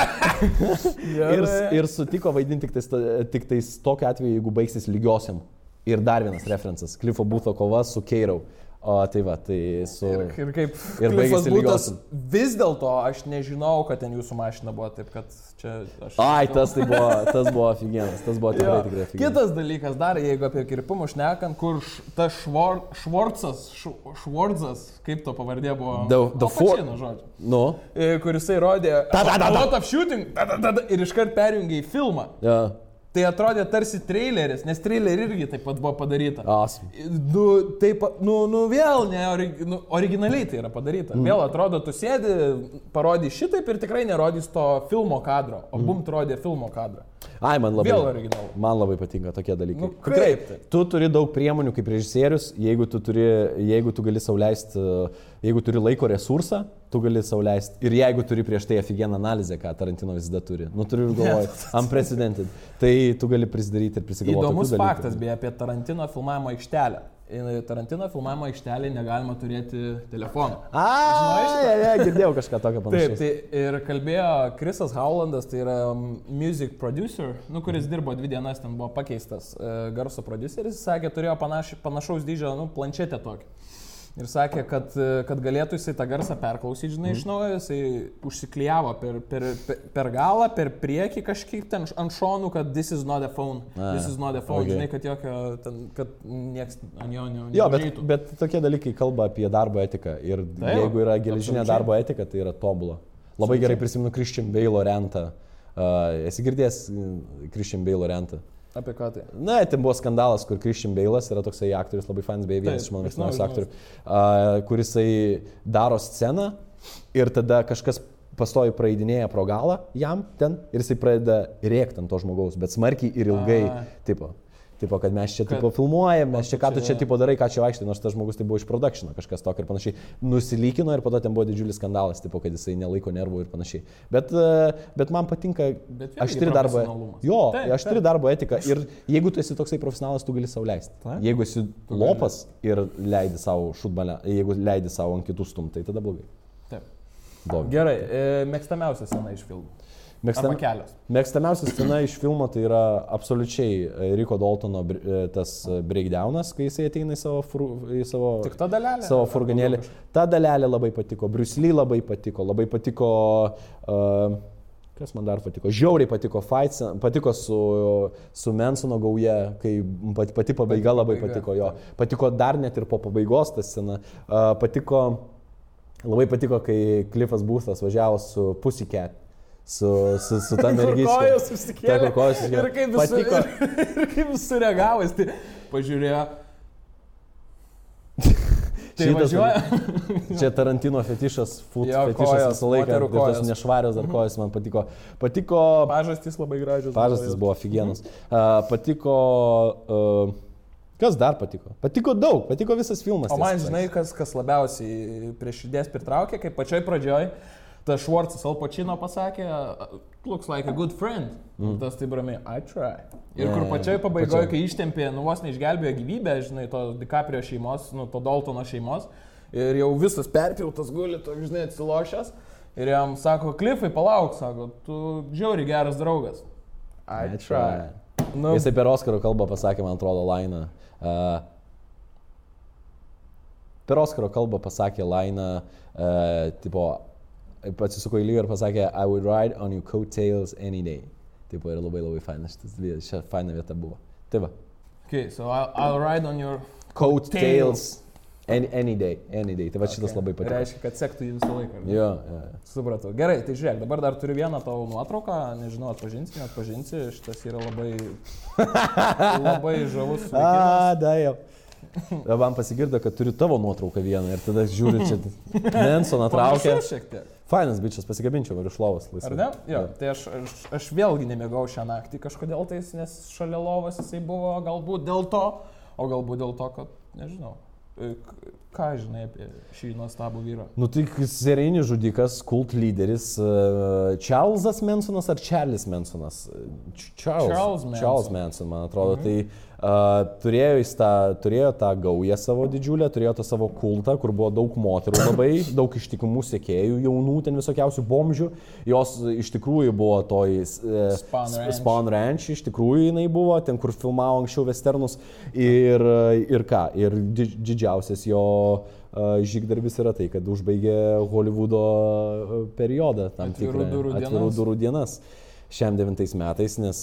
Speaker 2: [LAUGHS] ir, ir sutiko vaidinti tik tais, tik tais tokiu atveju, jeigu baigsis lygiosiam. Ir dar vienas referencas. Cliffo Butho kova su Keirau. O tai va, tai su...
Speaker 1: Ir, ir kaip
Speaker 2: Ir
Speaker 1: Cliffas
Speaker 2: baigėsi
Speaker 1: Boothas,
Speaker 2: lygiosim.
Speaker 1: vis dėlto aš nežinau, kad ten jūsų mašina buvo, taip kad čia aš...
Speaker 2: Ai, tas tai buvo, tas buvo aфиgenas, tas buvo tikrai,
Speaker 1: Jo.
Speaker 2: tikrai aфиgenas.
Speaker 1: Kitas dalykas dar, jeigu apie kirpimus šnekant, kur š- tas švor, Švorcas, Š- Švorcas, kaip to pavardė buvo?
Speaker 2: The- the
Speaker 1: Al
Speaker 2: for-
Speaker 1: Pacino, žodžiu.
Speaker 2: Nu,
Speaker 1: E, Kur jisai rodė
Speaker 2: Ta, ta, ta,
Speaker 1: a
Speaker 2: ta.
Speaker 1: lot of shooting ta, ta, ta, ta, ir iškart perjungė į filmą.
Speaker 2: ja.
Speaker 1: Tai atrodė tarsi traileris, nes trailerį irgi taip pat buvo padaryta.
Speaker 2: Awesome.
Speaker 1: Nu, taip, nu, nu vėl, ne, ori, nu, originaliai tai yra padaryta. Mm. Vėl atrodo, tu sėdi, parodys šitaip ir tikrai nerodys to filmo kadro, o mm. bumt rodė filmo kadrą.
Speaker 2: Ai, man labai.
Speaker 1: Vėl originalu.
Speaker 2: Man labai patinka tokie dalykai.
Speaker 1: Nu, kaip tai?
Speaker 2: Tu turi daug priemonių kaip režisierius, jeigu tu, turi, jeigu tu gali sauliaisti, jeigu turi laiko resursą, tu gali sauliaisti. Ir jeigu turi prieš tai aфиgeną analizę, ką Tarantino visada turi. Nu, turiu ir galvoj, [LAUGHS] unprecedented. Tai tu gali prisidaryti ir prisigalvoti.
Speaker 1: Įdomus faktas beje apie Tarantino filmavimo aikštelę. Tarantino filmavimo aikštelį negalima turėti telefono.
Speaker 2: A,
Speaker 1: šitą?
Speaker 2: ja, ja, girdėjau kažką tokio
Speaker 1: Taip,
Speaker 2: panašaus.
Speaker 1: tai ir kalbėjo Krisas Howlandas, tai yra mm, music producer, nu, kuris dirbo dvi dienas, ten buvo pakeistas e, garso produceris, jis sakė, turėjo panaš, panašaus dydžio, nu, planšetę tokį. Ir sakė, kad, kad galėtų jisai tą garsą perklausyti, žinai, iš naujo, jisai užsiklijavo per, per, per, per galą, per priekį kažkiek ten ant šonų, kad this is not a phone,
Speaker 2: A,
Speaker 1: this is not a phone,
Speaker 2: okay.
Speaker 1: žinai, kad jokio, ten, kad nieks ant jo ne.
Speaker 2: Jo, bet,
Speaker 1: neužeitų.
Speaker 2: bet tokie dalykai kalba apie darbo etiką. Ir
Speaker 1: Taip,
Speaker 2: jeigu yra geležinė
Speaker 1: absoliučiai.
Speaker 2: darbo etika, tai yra tobula. Labai gerai prisimenu Christian Bale rentą. Uh, esi girdėjęs mm, Christian Bale rentą?
Speaker 1: Apie ką tai?
Speaker 2: Na, ten buvo skandalas, kur Christian Bale'as yra toksai aktorius, labai fans, beje, vienas iš mano mėgstamiausių aktorių, uh, kurisai daro sceną ir tada kažkas pastovi praeidinėja pro galą jam ten ir jisai pradeda rėkti ant to žmogaus, bet smarkiai ir ilgai,
Speaker 1: A.
Speaker 2: tipo. Tipo, kad mes čia
Speaker 1: Kad-
Speaker 2: tipo filmuojam, mes čia ką tu
Speaker 1: čia-
Speaker 2: tipo darai, ką čia vaikštai, nors tas žmogus tai buvo iš produkšino, kažkas tokio ir panašiai. Nusilykino ir po to ten buvo didžiulis skandalas, tipo, kad jisai nelaiko nervų ir panašiai. Bet, e, bet man patinka aštri darbo
Speaker 1: profesionalumas.
Speaker 2: Jo, aštri darbo etika. Ir jeigu tu esi toksai profesionalas, tu gali sauliaisti.
Speaker 1: Taip.
Speaker 2: Jeigu esi lopas ir leidi savo šutbalę, jeigu leidi savo ant kitų stumti, tai tada blogai.
Speaker 1: Taip.
Speaker 2: blogai.
Speaker 1: Gerai, e, mėgstamiausia scena iš filmų.
Speaker 2: Mėgstam, mėgstamiausia scena iš filmo tai yra absoliučiai e, Riko Daltono e, tas e, breakdownas, kai jisai ateina į savo, fru, į savo,
Speaker 1: Tik ta dalelė?
Speaker 2: savo furgonėlį. Ta dalelė labai patiko, Bruce Lee labai patiko, labai patiko... Uh, Kas man dar patiko? Žiauriai patiko Fight, patiko su, su Mansono gauja, kai pat- pati pabaiga
Speaker 1: Pati
Speaker 2: labai patiko jo. Patiko dar net ir po pabaigos ta scena. Uh, patiko, labai patiko, kai Cliffas Boothas važiavo su Pussycat. Su, su, su ta [LAUGHS]
Speaker 1: kojas
Speaker 2: Ta,
Speaker 1: susikėlė.
Speaker 2: kur kojas susikėlė.
Speaker 1: Ir kaip jis,
Speaker 2: Patiko.
Speaker 1: ir, [LAUGHS] ir kaip jis sureagavo, jis tai pažiūrėjo. [LAUGHS] Tai
Speaker 2: Šitas-. Čia Tarantino fetišas, food
Speaker 1: Jo,
Speaker 2: fetišas
Speaker 1: kojos,
Speaker 2: visą laiką. Ir tos
Speaker 1: kojos.
Speaker 2: nešvarios dar kojas man patiko. Patiko
Speaker 1: Pažastys labai gražios.
Speaker 2: Pažastis buvo aфиgenas. Uh, patiko... Uh, kas dar patiko? Patiko daug, patiko visas filmas.
Speaker 1: O man, žinai, kas, kas labiausiai prie širdies pritraukė, kai pačioj pradžioj tas Švarcas Al Pacino pasakė, looks like a good friend. Mm. Tas taip ramiai, I try. Ir
Speaker 2: Ne,
Speaker 1: kur pačioj pabaigoje, kai ištempė, nu vos neišgelbėjo gyvybę, žinai, to DiCaprio šeimos, nu to Daltono šeimos, ir jau visas perpiltas guli, toks, žinai, atsilošęs. Ir jam sako, Klifai, palauk, sako, tu žiauri geras draugas. I
Speaker 2: I
Speaker 1: try.
Speaker 2: try.
Speaker 1: Nu,
Speaker 2: Jisai per Oskaro kalbą pasakė, man atrodo, lainą. Uh, per Oskaro kalbą pasakė lainą, uh, tipo, atsisuko į lygą ir pasakė, I would ride on your coattails any day. Taip, ir labai labai fainas šitas, šią fainą vietą buvo. Tai va.
Speaker 1: Okay, so I'll, I'll ride on your
Speaker 2: Coattails any, any day, any day. Tai va šitas
Speaker 1: Okay.
Speaker 2: labai patiko.
Speaker 1: Reiškia, kad sektų jį visą laiką. ne?
Speaker 2: Jo, jo.
Speaker 1: Supratau. Gerai, tai žiūrėk, dabar dar turiu vieną tavo nuotrauką, nežinau, atpažinsi, neatpažinsi, šitas yra labai, [LAUGHS] labai žavus.
Speaker 2: A, da jau. Man pasigirdo, kad turiu tavo nuotrauką vieną ir tada žiūriu čia. Mensoną [LAUGHS] traukia.
Speaker 1: Šiek tiek.
Speaker 2: Fainas bičias, pasigabinčiau ir iš lovos laisvai.
Speaker 1: Ar ne? Jo, tai aš, aš, aš vėlgi nemėgau šią naktį kažkodėl tais, nes šalia lovos jisai buvo galbūt dėl to, o galbūt dėl to, kad, nežinau, e, ką žinai apie šį nuostabų vyrą.
Speaker 2: Nu tai serijinis žudikas, kult lyderis, uh, Charlesas Mansonas ar Charles Mansonas? Č- Charles,
Speaker 1: Charles Manson.
Speaker 2: Charles Manson, man atrodo. Mhm. Tai turėjo tą, turėjo tą gaują savo didžiulę, turėjo tą savo kultą, kur buvo daug moterų labai, [COUGHS] daug ištikimų sekėjų, jaunų, ten visokiausių bomžių. Jos iš tikrųjų buvo toj uh,
Speaker 1: Spawn Ranch.
Speaker 2: Spawn Ranch, iš tikrųjų jinai buvo, ten kur filmavo anksčiau westernus. Ir, ir ką, ir di- didžiausias jo uh, žygdarbis yra tai, kad užbaigė Hollywoodo periodą tam
Speaker 1: Atvirų
Speaker 2: tikrą
Speaker 1: durų
Speaker 2: atvirų
Speaker 1: dienas.
Speaker 2: durų dienas. Šiam devintais metais, nes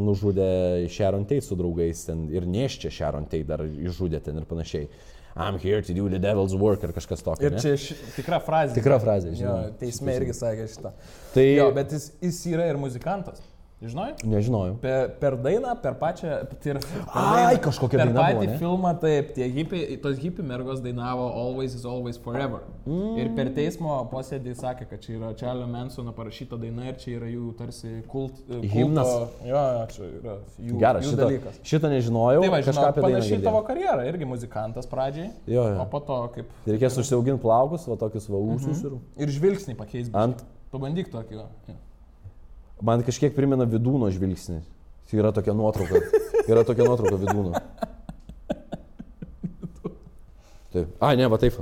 Speaker 2: nužudė Sharon Tate su draugais ten ir neščia Sharon Tate dar išžudė ten ir panašiai. I'm here to do the devil's work ar kažkas tokio.
Speaker 1: Ir
Speaker 2: ne?
Speaker 1: čia ši, tikra frazė.
Speaker 2: Tikra frazė,
Speaker 1: Jo,
Speaker 2: žinau.
Speaker 1: teisme irgi sakė šitą.
Speaker 2: Tai
Speaker 1: Jo, bet jis, jis yra ir muzikantas. Žinai?
Speaker 2: nežinojau.
Speaker 1: Per, per dainą, per pačią... Tai yra, per
Speaker 2: Ai,
Speaker 1: dainą,
Speaker 2: kažkokia
Speaker 1: per patį
Speaker 2: buvo, ne?
Speaker 1: filmą, taip, tie hipiai, tos hipių mergos dainavo Always is Always Forever. Mm. Ir per teismo posėdį sakė, kad čia yra Čarlio Mansono parašyta daina ir čia yra jų tarsi kult, kulto-
Speaker 2: Himnas.
Speaker 1: Jo, čia yra jų,
Speaker 2: Geras, šitą,
Speaker 1: dalykas.
Speaker 2: šitą nežinojau.
Speaker 1: Tai va,
Speaker 2: kažką
Speaker 1: žinau,
Speaker 2: apie dainą
Speaker 1: panašiai tavo karjerą, irgi muzikantas pradžiai,
Speaker 2: Jo, jo.
Speaker 1: o po to kaip...
Speaker 2: Reikės užsiauginti plaukus, va tokius va ūsus
Speaker 1: Mhm.
Speaker 2: ir
Speaker 1: Ir žvilgsnį pakeis.
Speaker 2: ant
Speaker 1: Pabandyk tokį. Jo.
Speaker 2: Man kažkiek primena vidūno žvilgsnį. Tai yra tokia nuotrauka. Yra tokia nuotrauka vidūno. Taip. Ai, ne, va taip.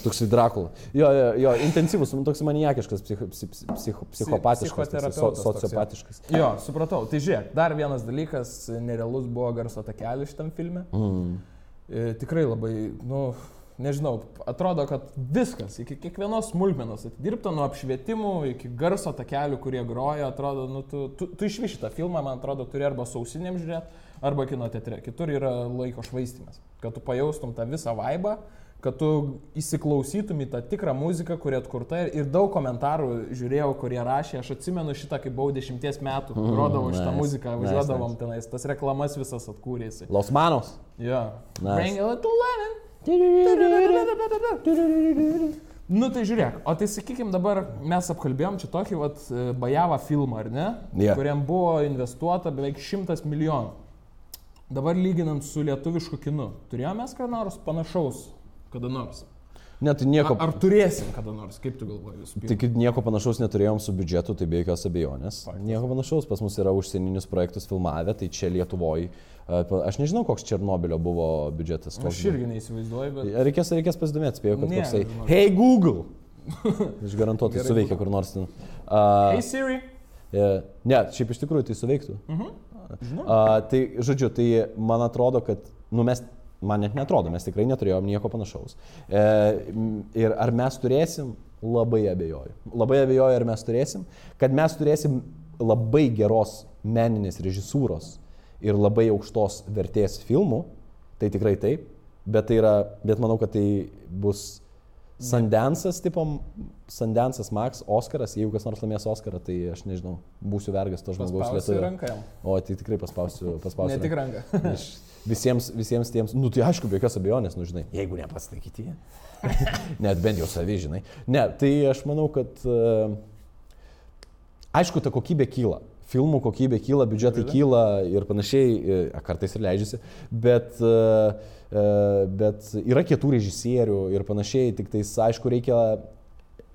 Speaker 2: Toksai Drakula. Jo, jo, jo, intensyvus, nu, toks maniakiškas, psicho, psi- psi- psicho, psichopatiškas, so,
Speaker 1: psichoterapeutas toks, jo.
Speaker 2: sociopatiškas.
Speaker 1: Jo, supratau. Tai žiūrėk, dar vienas dalykas, nerealus buvo garso takelis šitam filme.
Speaker 2: Mm.
Speaker 1: E, tikrai labai, nu, nežinau, atrodo, kad viskas, iki kiekvienos smulkmenos, atidirbta nuo apšvietimų iki garso takelių, kurie groja, atrodo, nu, tu, tu, tu iš šitą filmą, man atrodo, turi arba sausinėm žiūrėti, arba kino teatre. Kitur yra laiko švaistimas. Kad tu pajaustum tą visą vaibą, kad tu įsiklausytum į tą tikrą muziką, kuri atkurta ir, ir daug komentarų žiūrėjau, kurie rašė, aš atsimenu šitą, kai buvau dešimties metų,
Speaker 2: Mhm,
Speaker 1: grodavau šitą
Speaker 2: nice,
Speaker 1: muziką,
Speaker 2: nice,
Speaker 1: važiuodavom
Speaker 2: nice.
Speaker 1: tenais, tas reklamas visas atkūrėsi.
Speaker 2: Los Manos.
Speaker 1: Jo.
Speaker 2: Nice.
Speaker 1: Bring a little lemon. Nu tai žiūrėk, o tai sakykime dabar mes apkalbėjom čia tokį vat, e, Bajavą filmą, ar ne?
Speaker 2: Yeah.
Speaker 1: Kuriam buvo investuota beveik šimtas milijonų. Dabar lyginant su lietuvišku kinu, turėjome mes ką nors panašaus kada nors?
Speaker 2: Ne, tai nieko,
Speaker 1: Ar, ar turėsim kada nors, kaip tu galvoji?
Speaker 2: Tik nieko panašaus neturėjom su biudžetu, tai be jokios abejonės.
Speaker 1: Faktas.
Speaker 2: Nieko panašaus, pas mus yra užsieninius projektus filmavę, tai čia Lietuvoje. Aš nežinau, koks Černobilio buvo biudžetas. koks
Speaker 1: Aš irgi neįsivaizduoju, bet...
Speaker 2: Reikės, reikės pasidomėti, spėjau, kad
Speaker 1: Ne,
Speaker 2: toksai.
Speaker 1: žinok.
Speaker 2: Hey Google! [LAUGHS] Aš garantuotai suveikia kur nors ten. Uh,
Speaker 1: Hey Siri.
Speaker 2: ne, šiaip iš tikrųjų tai suveiktų.
Speaker 1: Mhm. Žinau.
Speaker 2: Uh, tai, žodžiu, tai man atrodo, kad, nu mes, man net netrodo, mes tikrai neturėjom nieko panašaus. E, ir ar mes turėsim, labai abejoju. Labai abejoju, ar mes turėsim. Kad mes turėsim labai geros meninės režisūros ir labai aukštos vertės filmų, tai tikrai taip. Bet, tai yra, bet manau, kad tai bus Sandensas, tipo, Sandensas Max, Oskaras, jeigu kas nors laimės Oskarą, tai aš nežinau, būsiu vergas to žmogaus
Speaker 1: jam.
Speaker 2: O tai tikrai paspausiu, paspausiu.
Speaker 1: Ne tik
Speaker 2: ranką. Aš visiems, visiems tiems, nu tai aišku, be jokios abejonės, nu žinai, jeigu ne pats, tai kiti. [LAUGHS] Net bent jau savi, žinai. Ne, tai aš manau, kad uh, aišku, ta kokybė kyla. Filmų kokybė kyla, biudžetai kyla ir panašiai, e, kartais ir leidžiasi, bet, uh, uh, bet yra kietų režisierių ir panašiai, tik tais aišku, reikia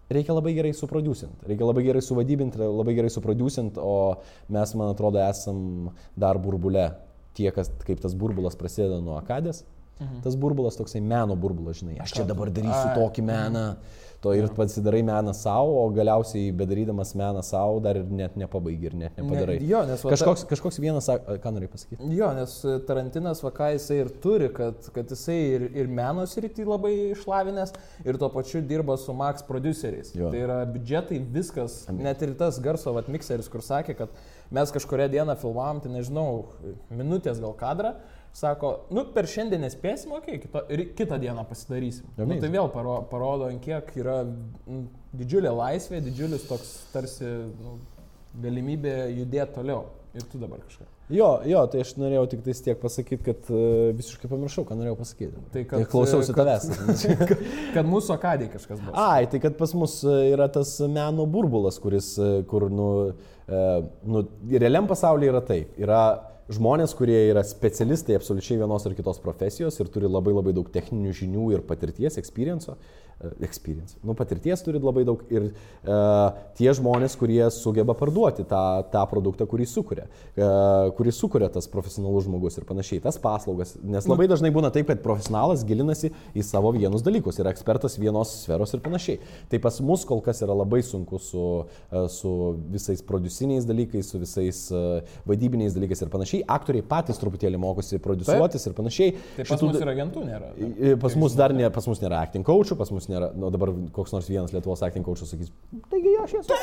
Speaker 2: reikia labai gerai suproducint, reikia labai gerai suvadybinti, labai gerai suproducint, o mes, man atrodo, esam dar burbule. Tie, kas, kaip tas burbulas prasideda nuo akadės, Mhm. Tas burbulas toksai meno burbulas, žinai. Aš čia dabar darysiu
Speaker 1: Ai.
Speaker 2: tokį meną. To ir pasidarai meną savo, o galiausiai bedarydamas meną savo dar ir net nepabaigi ir net nepadarai.
Speaker 1: Ne, jo, nes
Speaker 2: kažkoks, kažkoks vienas, ką norėjai pasakyti?
Speaker 1: Jo, nes Tarantinas vaką jisai ir turi, kad, kad jisai ir, ir meno srity labai išlavinęs ir tuo pačiu dirba su Max produceriais.
Speaker 2: Jo.
Speaker 1: Tai yra biudžetai, viskas, net ir tas garso vat, mixeris, kur sakė, kad mes kažkuria dieną filmavom, tai nežinau, minutės gal kadrą, sako, nu per šiandien nespėsim, okei, okay, kito, ir kitą dieną pasidarysim. Nu,
Speaker 2: Amazing.
Speaker 1: tai vėl paro, parodo, ant kiek yra mm, didžiulė laisvė, didžiulis toks tarsi nu, galimybė judėti toliau. Ir tu dabar kažką.
Speaker 2: Jo, jo, tai aš norėjau tik tais tiek pasakyti, kad uh, visiškai pamiršau, ką norėjau pasakyti.
Speaker 1: Tai kad-
Speaker 2: tai klausiausi
Speaker 1: kad-
Speaker 2: tavęs. [LAUGHS]
Speaker 1: Kad mūsų akadai kažkas bus.
Speaker 2: Ai, tai kad pas mus e, yra tas meno burbulas, kuris, e, kur, nu, e, nu realiam pasaulyje yra taip. Yra žmonės, kurie yra specialistai absoliučiai vienos ar kitos profesijos ir turi labai labai daug techninių žinių ir patirties, experience'o. e, Experience. Nu, patirties turi labai daug ir e, tie žmonės, kurie sugeba parduoti tą, tą produktą, kurį sukuria, e, kurį sukuria tas profesionalus žmogus ir panašiai, tas paslaugas. Nes labai dažnai būna taip, kad profesionalas gilinasi į savo vienus dalykus, yra ekspertas vienos sferos ir panašiai. Tai pas mus kol kas yra labai sunku su, e, su visais produciniais dalykais, su visais e, vaidybiniais dalykais ir panašiai. Aktoriai patys truputėlį mokosi produsuotis ir panašiai.
Speaker 1: Tai pas
Speaker 2: Šitų
Speaker 1: mus ir agentų nėra.
Speaker 2: I- Pas mus dar ne, pas mus nėra acting coachų, pas mus nėra, nu dabar koks nors vienas Lietuvos acting coachas sakys, taigi aš esu.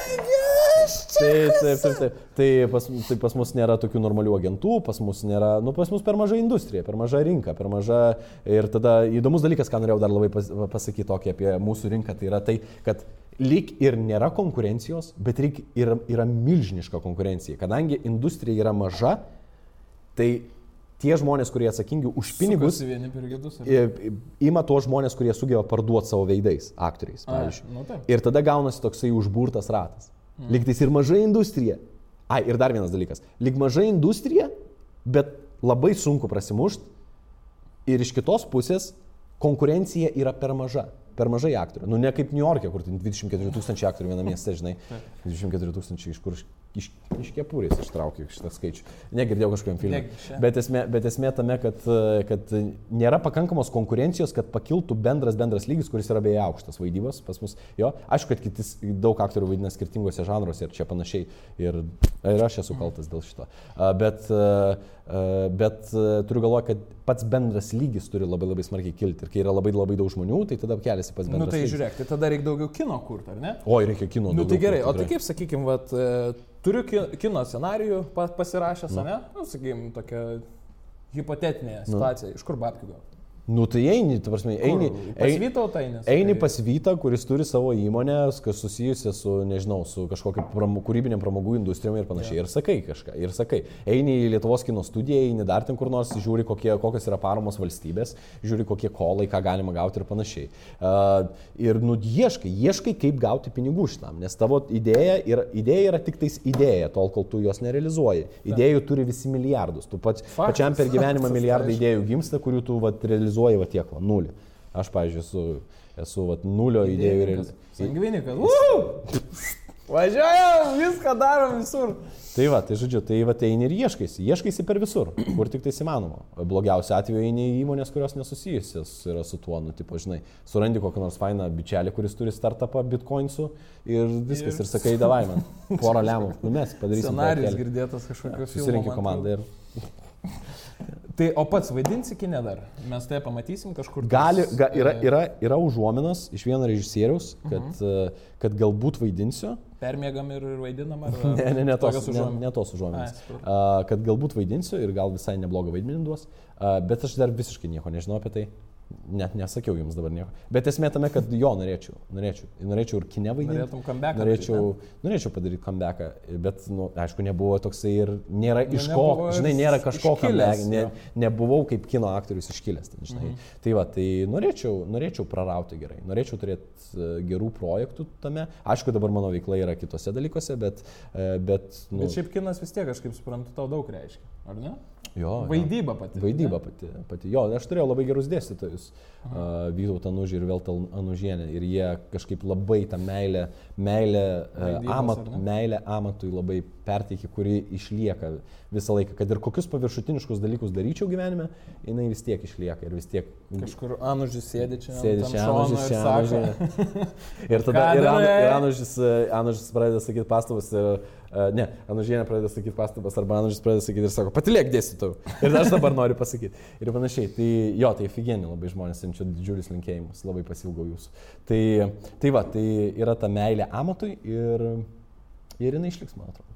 Speaker 2: Taip, taip, taip, taip. Tai pas, tai pas mus nėra tokių normalių agentų, pas mus nėra, nu pas mus per maža industrija, per maža rinka, per maža. Ir tada įdomus dalykas, ką norėjau dar labai pas, pasakyti tokį apie mūsų rinką, tai yra tai, kad lyg ir nėra konkurencijos, bet lyg ir yra milžiniška konkurencija. Kadangi industrija yra maža, tai tie žmonės, kurie atsakingi už pinigus, I- Ima tuos žmonės, kurie sugeba parduoti savo veidais, aktoriais,
Speaker 1: Ai,
Speaker 2: pavyzdžiui.
Speaker 1: nu taip.
Speaker 2: ir tada gaunasi toksai užburtas ratas. Mm. Liktais ir maža industrija. Ai, ir dar vienas dalykas. Lik maža industrija, bet labai sunku prasimušti. Ir iš kitos pusės konkurencija yra per maža. Per mažai aktorių. Nu, ne kaip New York'e, kur ten 24 tūkstančiai aktorių viename mieste, žinai. [LAUGHS] 24 tūkstančiai iš kur iš, iš, kepurės ištraukiu šitą skaičių. Negirdėjau kažkokiam filmui. Bet esmė, bet esmė tame, kad, kad nėra pakankamos konkurencijos, kad pakiltų bendras bendras lygis, kuris yra beje aukštas vaidybos pas mus. Jo, aišku, kad kitis, daug aktorių vaidina skirtingose žanruose ir čia panašiai. Ir, ir aš esu kaltas dėl šito. Bet, bet turiu galvoje, kad pats bendras lygis turi labai labai smarkiai kilti. Ir kai yra labai labai daug žmonių, tai tada keliasi pats
Speaker 1: Nu
Speaker 2: bendras
Speaker 1: tai
Speaker 2: lygis.
Speaker 1: žiūrėk, tai tada reikia daugiau kino kurti, ar ne?
Speaker 2: Oi, reikia kino.
Speaker 1: Nu tai gerai, o
Speaker 2: kurt,
Speaker 1: tai kaip, sakykime, vat, e, turiu ki- kino scenarijų pa- pasirašęs, nu. ne? Nu, sakykime, tokia hipotetinė situacija. Iš kur babkių gal?
Speaker 2: Nu tai eini, tu prasme, eini.
Speaker 1: Pas
Speaker 2: eini-
Speaker 1: Vytautą eini.
Speaker 2: Eini pas Vytą, kuris turi savo įmonę, kas susijusi su, nežinau, su kažkokia pram, kūrybinė pramogų industrijom ir panašiai. Ir sakai kažką. Ir sakai. Eini į Lietuvos kino studiją, eini dar ten kur nors, žiūri, kokie, kokios yra paramos valstybės, žiūri, kokie kolai, ką galima gauti ir panašiai. Uh, ir nu, ieškai, ieškai, kaip gauti pinigų šitam, nes tavo idėja yra, idėja yra tik tais idėja, tol kol tu jos nerealizuoji. Idėjų turi visi milijardus. Tu pats,
Speaker 1: Faktas.
Speaker 2: pačiam per gyvenimą milijardai idėjų gimsta, kurių tu vat, realizuoji va tiek, va, nulį. Aš, pavyzdžiui, esu, esu vat, nulio idėjų realizavimas.
Speaker 1: Sangvinikas. Važiuojam, viską darom visur.
Speaker 2: Tai va, tai žodžiu, tai va, tai eini ir ieškaisi, ieškaisi per visur, kur tik tai įmanoma. Blogiausiu atveju eini į įmonės, kurios nesusijusios yra su tuo, nu, tipo, žinai, surandi kokią nors fainą bičielį, kuris turi startupą bitcoinsų ir viskas,
Speaker 1: Ir-
Speaker 2: ir, sakai, davai man, porą lemų, nu mes padarysim.
Speaker 1: Scenarijus girdėtas kažkokio filmo.
Speaker 2: Susirinkti
Speaker 1: man
Speaker 2: komandą ir
Speaker 1: Tai o pats vaidinsi kinė dar? Mes tai pamatysim kažkur.
Speaker 2: Gali, ga, yra,
Speaker 1: e,
Speaker 2: yra, yra užuominas iš vieno režisieriaus, kad,
Speaker 1: Mhm.
Speaker 2: uh kad galbūt vaidinsiu.
Speaker 1: Permiegam ir vaidinam, ar [LAUGHS]
Speaker 2: Ne, ne, ne tos, ne, ne tos užuominas. Uh, kad galbūt vaidinsiu ir gal visai neblogą vaidmenį duos, uh, bet aš dar visiškai nieko nežinau apie tai. Net nesakiau jums dabar nieko. Bet esmė tame, kad jo norėčiau. Norėčiau, norėčiau ir kine vaidinti. Norėčiau,
Speaker 1: daryt,
Speaker 2: norėčiau padaryti comebacką, bet, nu, aišku, nebuvo toksai ir nėra
Speaker 1: Nu,
Speaker 2: iš ko, žinai, nėra kažko comeback, ne, nebuvau kaip kino aktorius iškilęs, ten, žinai. Mhm. Tai va, tai norėčiau, norėčiau prarauti gerai, norėčiau turėti uh, gerų projektų tame. Aišku, dabar mano veikla yra kitose dalykuose, bet, uh, bet, nu,
Speaker 1: Bet šiaip kinas vis tiek, aš kaip suprantu, tau daug reiškia. Ar ne?
Speaker 2: Jo, jo.
Speaker 1: Vaidyba pati.
Speaker 2: Vaidyba pati, pati. Jo, aš turėjau labai gerus dėstytojus. Uh, Vytautą Anužį ir Veltą Anužienę. Ir jie kažkaip labai tą meilę, meilę,
Speaker 1: Vaidybos,
Speaker 2: amat,
Speaker 1: ne?
Speaker 2: meilę amatui labai perteikė, kuri išlieka visą laiką. Kad ir kokius paviršutiniškus dalykus daryčiau gyvenime, jinai vis tiek išlieka ir vis tiek
Speaker 1: Kažkur Anužis sėdi čia.
Speaker 2: Sėdi čia, Anužis
Speaker 1: ir
Speaker 2: čia, Anužis. [LAUGHS] Ir tada ir,
Speaker 1: darai?
Speaker 2: ir Anužis, Anužis pradeda sakyti pastabas, ir, ne, Anužienė pradeda sakyti pastabas, arba Anužis pradeda sakyti ir sako, patilėk dėstytojų. Ir aš dabar noriu pasakyti. Ir panašiai. Tai jo, tai figieni labai žmonės, siunčiu didžiulius linkėjimus, labai pasilgau jūsų. Tai, tai va, tai yra ta meilė amatui ir, ir jinai išliks, man atrodo.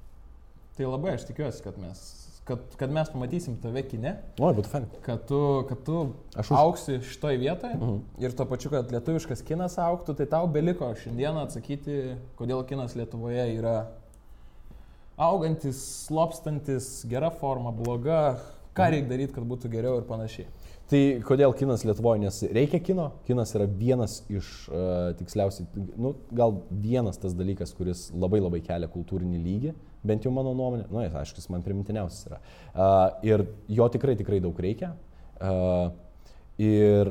Speaker 1: Tai labai aš tikiuosi, kad mes, kad, kad mes pamatysim tave kine,
Speaker 2: Oi, būtų fan.
Speaker 1: kad tu, kad tu
Speaker 2: Aš už.
Speaker 1: auksi šitoj vietoje
Speaker 2: Mhm.
Speaker 1: ir tuo pačiu, kad lietuviškas kinas auktų, tai tau beliko šiandieną atsakyti, kodėl kinas Lietuvoje yra augantis, slopstantis, gera forma, bloga, ką
Speaker 2: Mhm.
Speaker 1: reikia daryti, kad būtų geriau ir panašiai.
Speaker 2: Tai kodėl kinas Lietuvoje, nes reikia kino, kinas yra vienas iš, uh, tiksliausiai, nu, gal vienas tas dalykas, kuris labai labai kelia kultūrinį lygį, bent jau mano nuomonė, nu, jis, aišku, jis man primintiniausias yra. Uh, ir jo tikrai, tikrai daug reikia. Uh, ir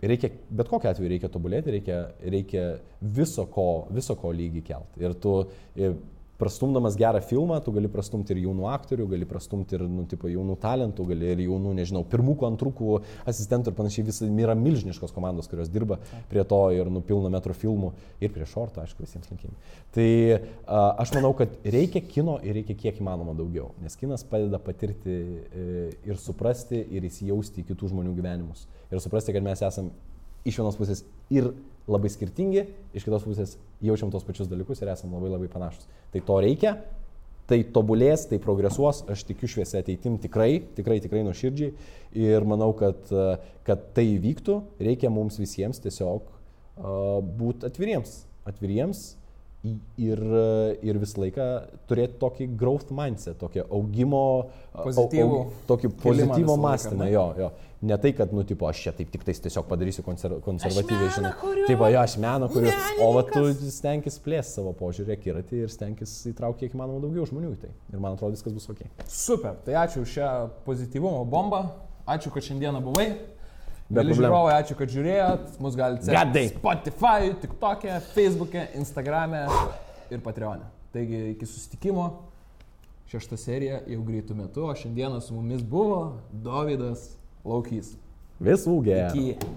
Speaker 2: reikia, bet kokiu atveju reikia tobulėti, reikia, reikia viso, ko, viso ko lygį kelti. Ir tu ir prastumdamas gerą filmą, tu gali prastumti ir jaunų aktorių, gali prastumti ir, nu, tipo, jaunų talentų, gali ir jaunų, nežinau, pirmųkų, antrųkų asistentų ir panašiai. Visi yra milžiniškos komandos, kurios dirba prie to ir nupilno metro filmų ir prie šorto, aišku, visiems linkėjimai. Tai a, aš manau, kad reikia kino ir reikia kiek įmanoma daugiau, nes kinas padeda patirti e, ir suprasti ir įsijausti į kitų žmonių gyvenimus. Ir suprasti, kad mes esame iš vienos pusės ir labai skirtingi, iš kitos pusės jaučiam tos pačius dalykus ir esame labai labai panašus. Tai to reikia, tai tobulės, tai progresuos, aš tikiu šviesia ateitim tikrai, tikrai, tikrai nuoširdžiai ir manau, kad, kad tai įvyktų, reikia mums visiems tiesiog būti atviriems, atviriems ir, ir visą laiką turėti tokį growth mindset, tokį augimo, au-
Speaker 1: Pozityvų
Speaker 2: au- tokį
Speaker 1: laiką,
Speaker 2: mąstymą, jo, jo. Ne tai, kad, nu, tipo, aš čia taip tik tais tiesiog padarysiu konser, konservatyviai,
Speaker 1: meną
Speaker 2: žinai. Taip, jo, aš meno kuriu. O va tu stenkis plės savo požiūrį, akiratį ir stenkis įtraukti kiek įmanoma daugiau žmonių į tai. Ir man atrodo, viskas bus ok.
Speaker 1: Super, tai ačiū už šią pozityvumo bombą, ačiū, kad šiandieną buvai.
Speaker 2: Be
Speaker 1: Mėly
Speaker 2: problemų.
Speaker 1: žiūrovai, ačiū, kad žiūrėjot. Mus galite
Speaker 2: Gadai.
Speaker 1: Spotify, TikTok'e, Facebook'e, Instagram'e ir Patreon'e. Taigi iki susitikimo. Šešta serija jau greitų metų, o šiandieną su mumis buvo Davidas Laukys.
Speaker 2: Visų gerų.
Speaker 1: Iki.